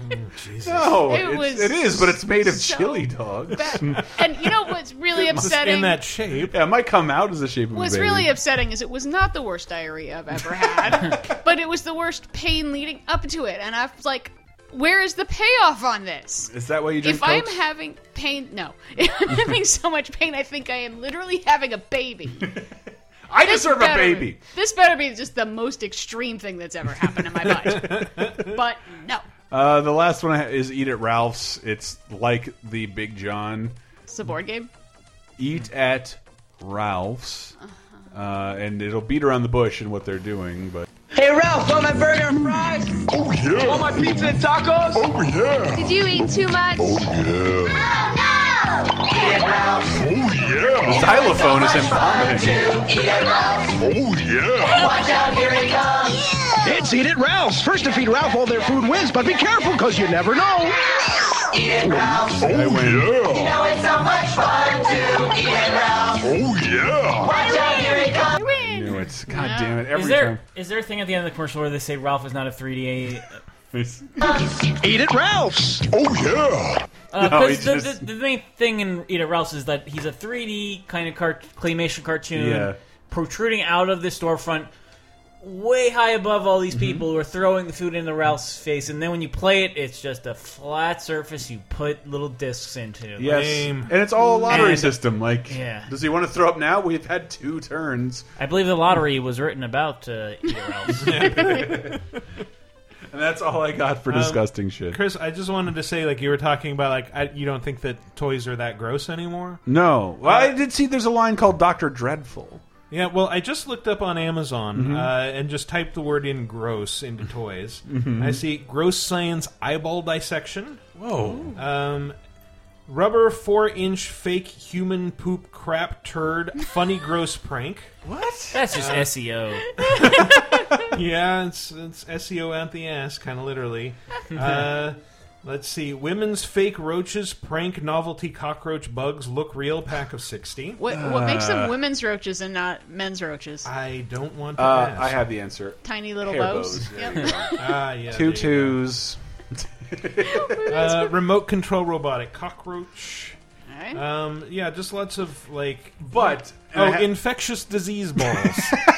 Oh, no, It it's- was it is, but it's made of so chili dogs. bad. And you know what's really upsetting? In that shape. Yeah, it might come out as a shape of What's a baby. really upsetting is it was not the worst diarrhea I've ever had, but it was the worst pain leading up to it. And I was like, where is the payoff on this? Is that why you drink If I'm Cokes? having pain, no. If I'm having so much pain, I think I am literally having a baby. I This deserve a better- baby. This better be just the most extreme thing that's ever happened in my butt. but no. Uh, the last one I ha- is Eat at Ralph's. It's like the Big John. It's a board game. Eat at Ralph's. Uh, and it'll beat around the bush in what they're doing, but Hey Ralph, want my burger and fries? Oh yeah. Want my pizza and tacos? Oh yeah. Did you eat too much? Oh yeah. Oh no! Eat it, Ralph. Oh yeah. The xylophone is him vomiting. Oh yeah. Watch out, here he comes. It's Eat It Ralph's. First to feed Ralph all their food wins, but be careful because you never know. Oh, eat it, Ralph. Oh, yeah. You know it's so much fun to eat it, Ralph. Oh, yeah. Watch out, here he comes. Knew it. God damn it. Every is there time. is there a thing at the end of the commercial where they say Ralph is not a 3D? Eat at Ralph's. Oh, yeah. Uh, No, 'cause he the, just- the, the main thing in Eat at Ralph's is that he's a 3D kind of cart- claymation cartoon Yeah. protruding out of the storefront way high above all Mm-hmm. these people who are throwing the food into Ralph's face. And then when you play it, it's just a flat surface you put little discs into. Yes. And it's all a lottery And- system. Like, Yeah. does he want to throw up now? We've had two turns. I believe the lottery was written about uh, Ralph's. And that's all I got for Um, disgusting shit. Chris, I just wanted to say, like you were talking about, like I, you don't think that toys are that gross anymore. No. Well, I did see there's a line called Dr. Dreadful. Yeah, well, I just looked up on Amazon Mhm. uh, and just typed the word in "gross" into toys. Mhm. I see gross science eyeball dissection. Whoa. Um, rubber four-inch fake human poop crap turd funny gross prank. What? That's just Uh, SEO. yeah, it's it's SEO out the ass, kind of literally. Uh, Let's see. Women's fake roaches prank novelty cockroach bugs look real. Pack of sixty. What what makes them women's roaches and not men's roaches? I don't want to Uh, ask. I have the answer. Tiny little Hair bows. bows. There Yep. Ah, yeah. Two there you twos. uh, remote control robotic cockroach. Alright. Um, yeah, just lots of like. But oh, ha- infectious disease balls.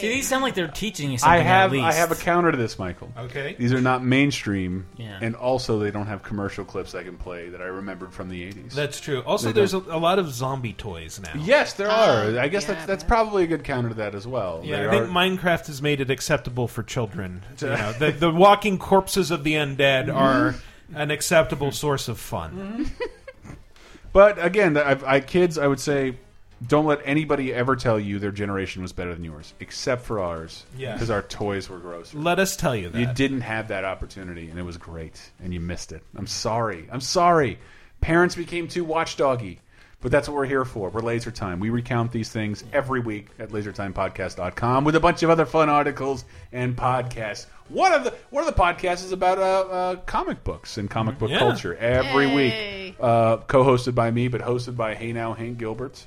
See, these sound like they're teaching you I something. have at least. I have a counter to this, Michael. Okay. These are not mainstream, Yeah. and also they don't have commercial clips I can play that I remembered from the '80s. That's true. Also, They there's a, a lot of zombie toys now. yes, there are. Oh, I guess yeah, that's that's probably a good counter to that as well. Yeah, They I think are- Minecraft has made it acceptable for children. You know, the, the walking corpses of the undead mm-hmm. are an acceptable source of fun. Mm-hmm. But again, I, I kids, I would say, don't let anybody ever tell you their generation was better than yours, except for ours. Yeah. because our toys were gross. Let us tell you that. You didn't have that opportunity, and it was great, and you missed it. I'm sorry. I'm sorry. Parents became too watchdoggy, but that's what we're here for. We're Laser Time. We recount these things every week at LaserTimePodcast.com with a bunch of other fun articles and podcasts. One of the one of the podcasts is about uh, uh, comic books and comic book Yeah. culture every Yay. week, uh, co-hosted by me, but hosted by Hey Now Hank Gilbert,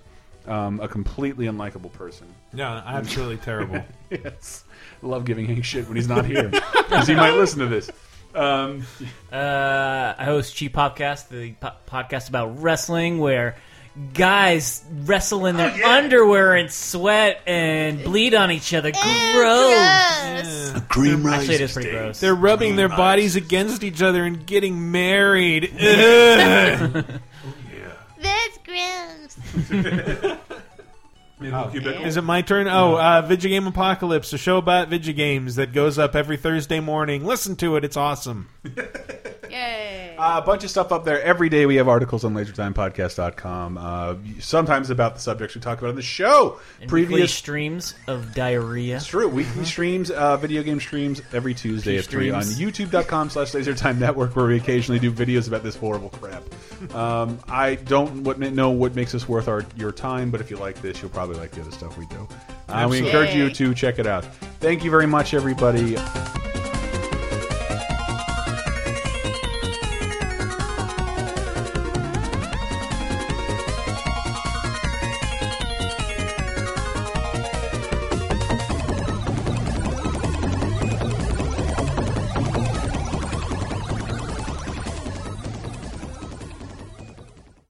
um, a completely unlikable person. No, absolutely terrible. yes, love giving Hank shit when he's not here because he might listen to this. Um, Uh, I host Cheap Podcast, the po- podcast about wrestling, where guys wrestle in their underwear and sweat and bleed on each other. Gross. cream Actually, it is pretty gross. They're rubbing their bodies against each other and getting married. Ugh. That's gross. Is it my turn? Oh, uh, Vidjagame Apocalypse, a show about video Vidjagames that goes up every Thursday morning. Listen to it; it's awesome. Yay. Uh, a bunch of stuff up there every day. We have articles on LaserTimePodcast.com. Uh, sometimes about the subjects we talk about on the show. And weekly Previous streams of diarrhea. It's true. Weekly streams, uh, video game streams every Tuesday at 3 on streams. youtube.com slash lasertime network where we occasionally do videos about this horrible crap. Um, I don't know what makes this worth our your time, but if you like this, you'll probably like the other stuff we do. Uh, we encourage you to check it out. Thank you very much, everybody.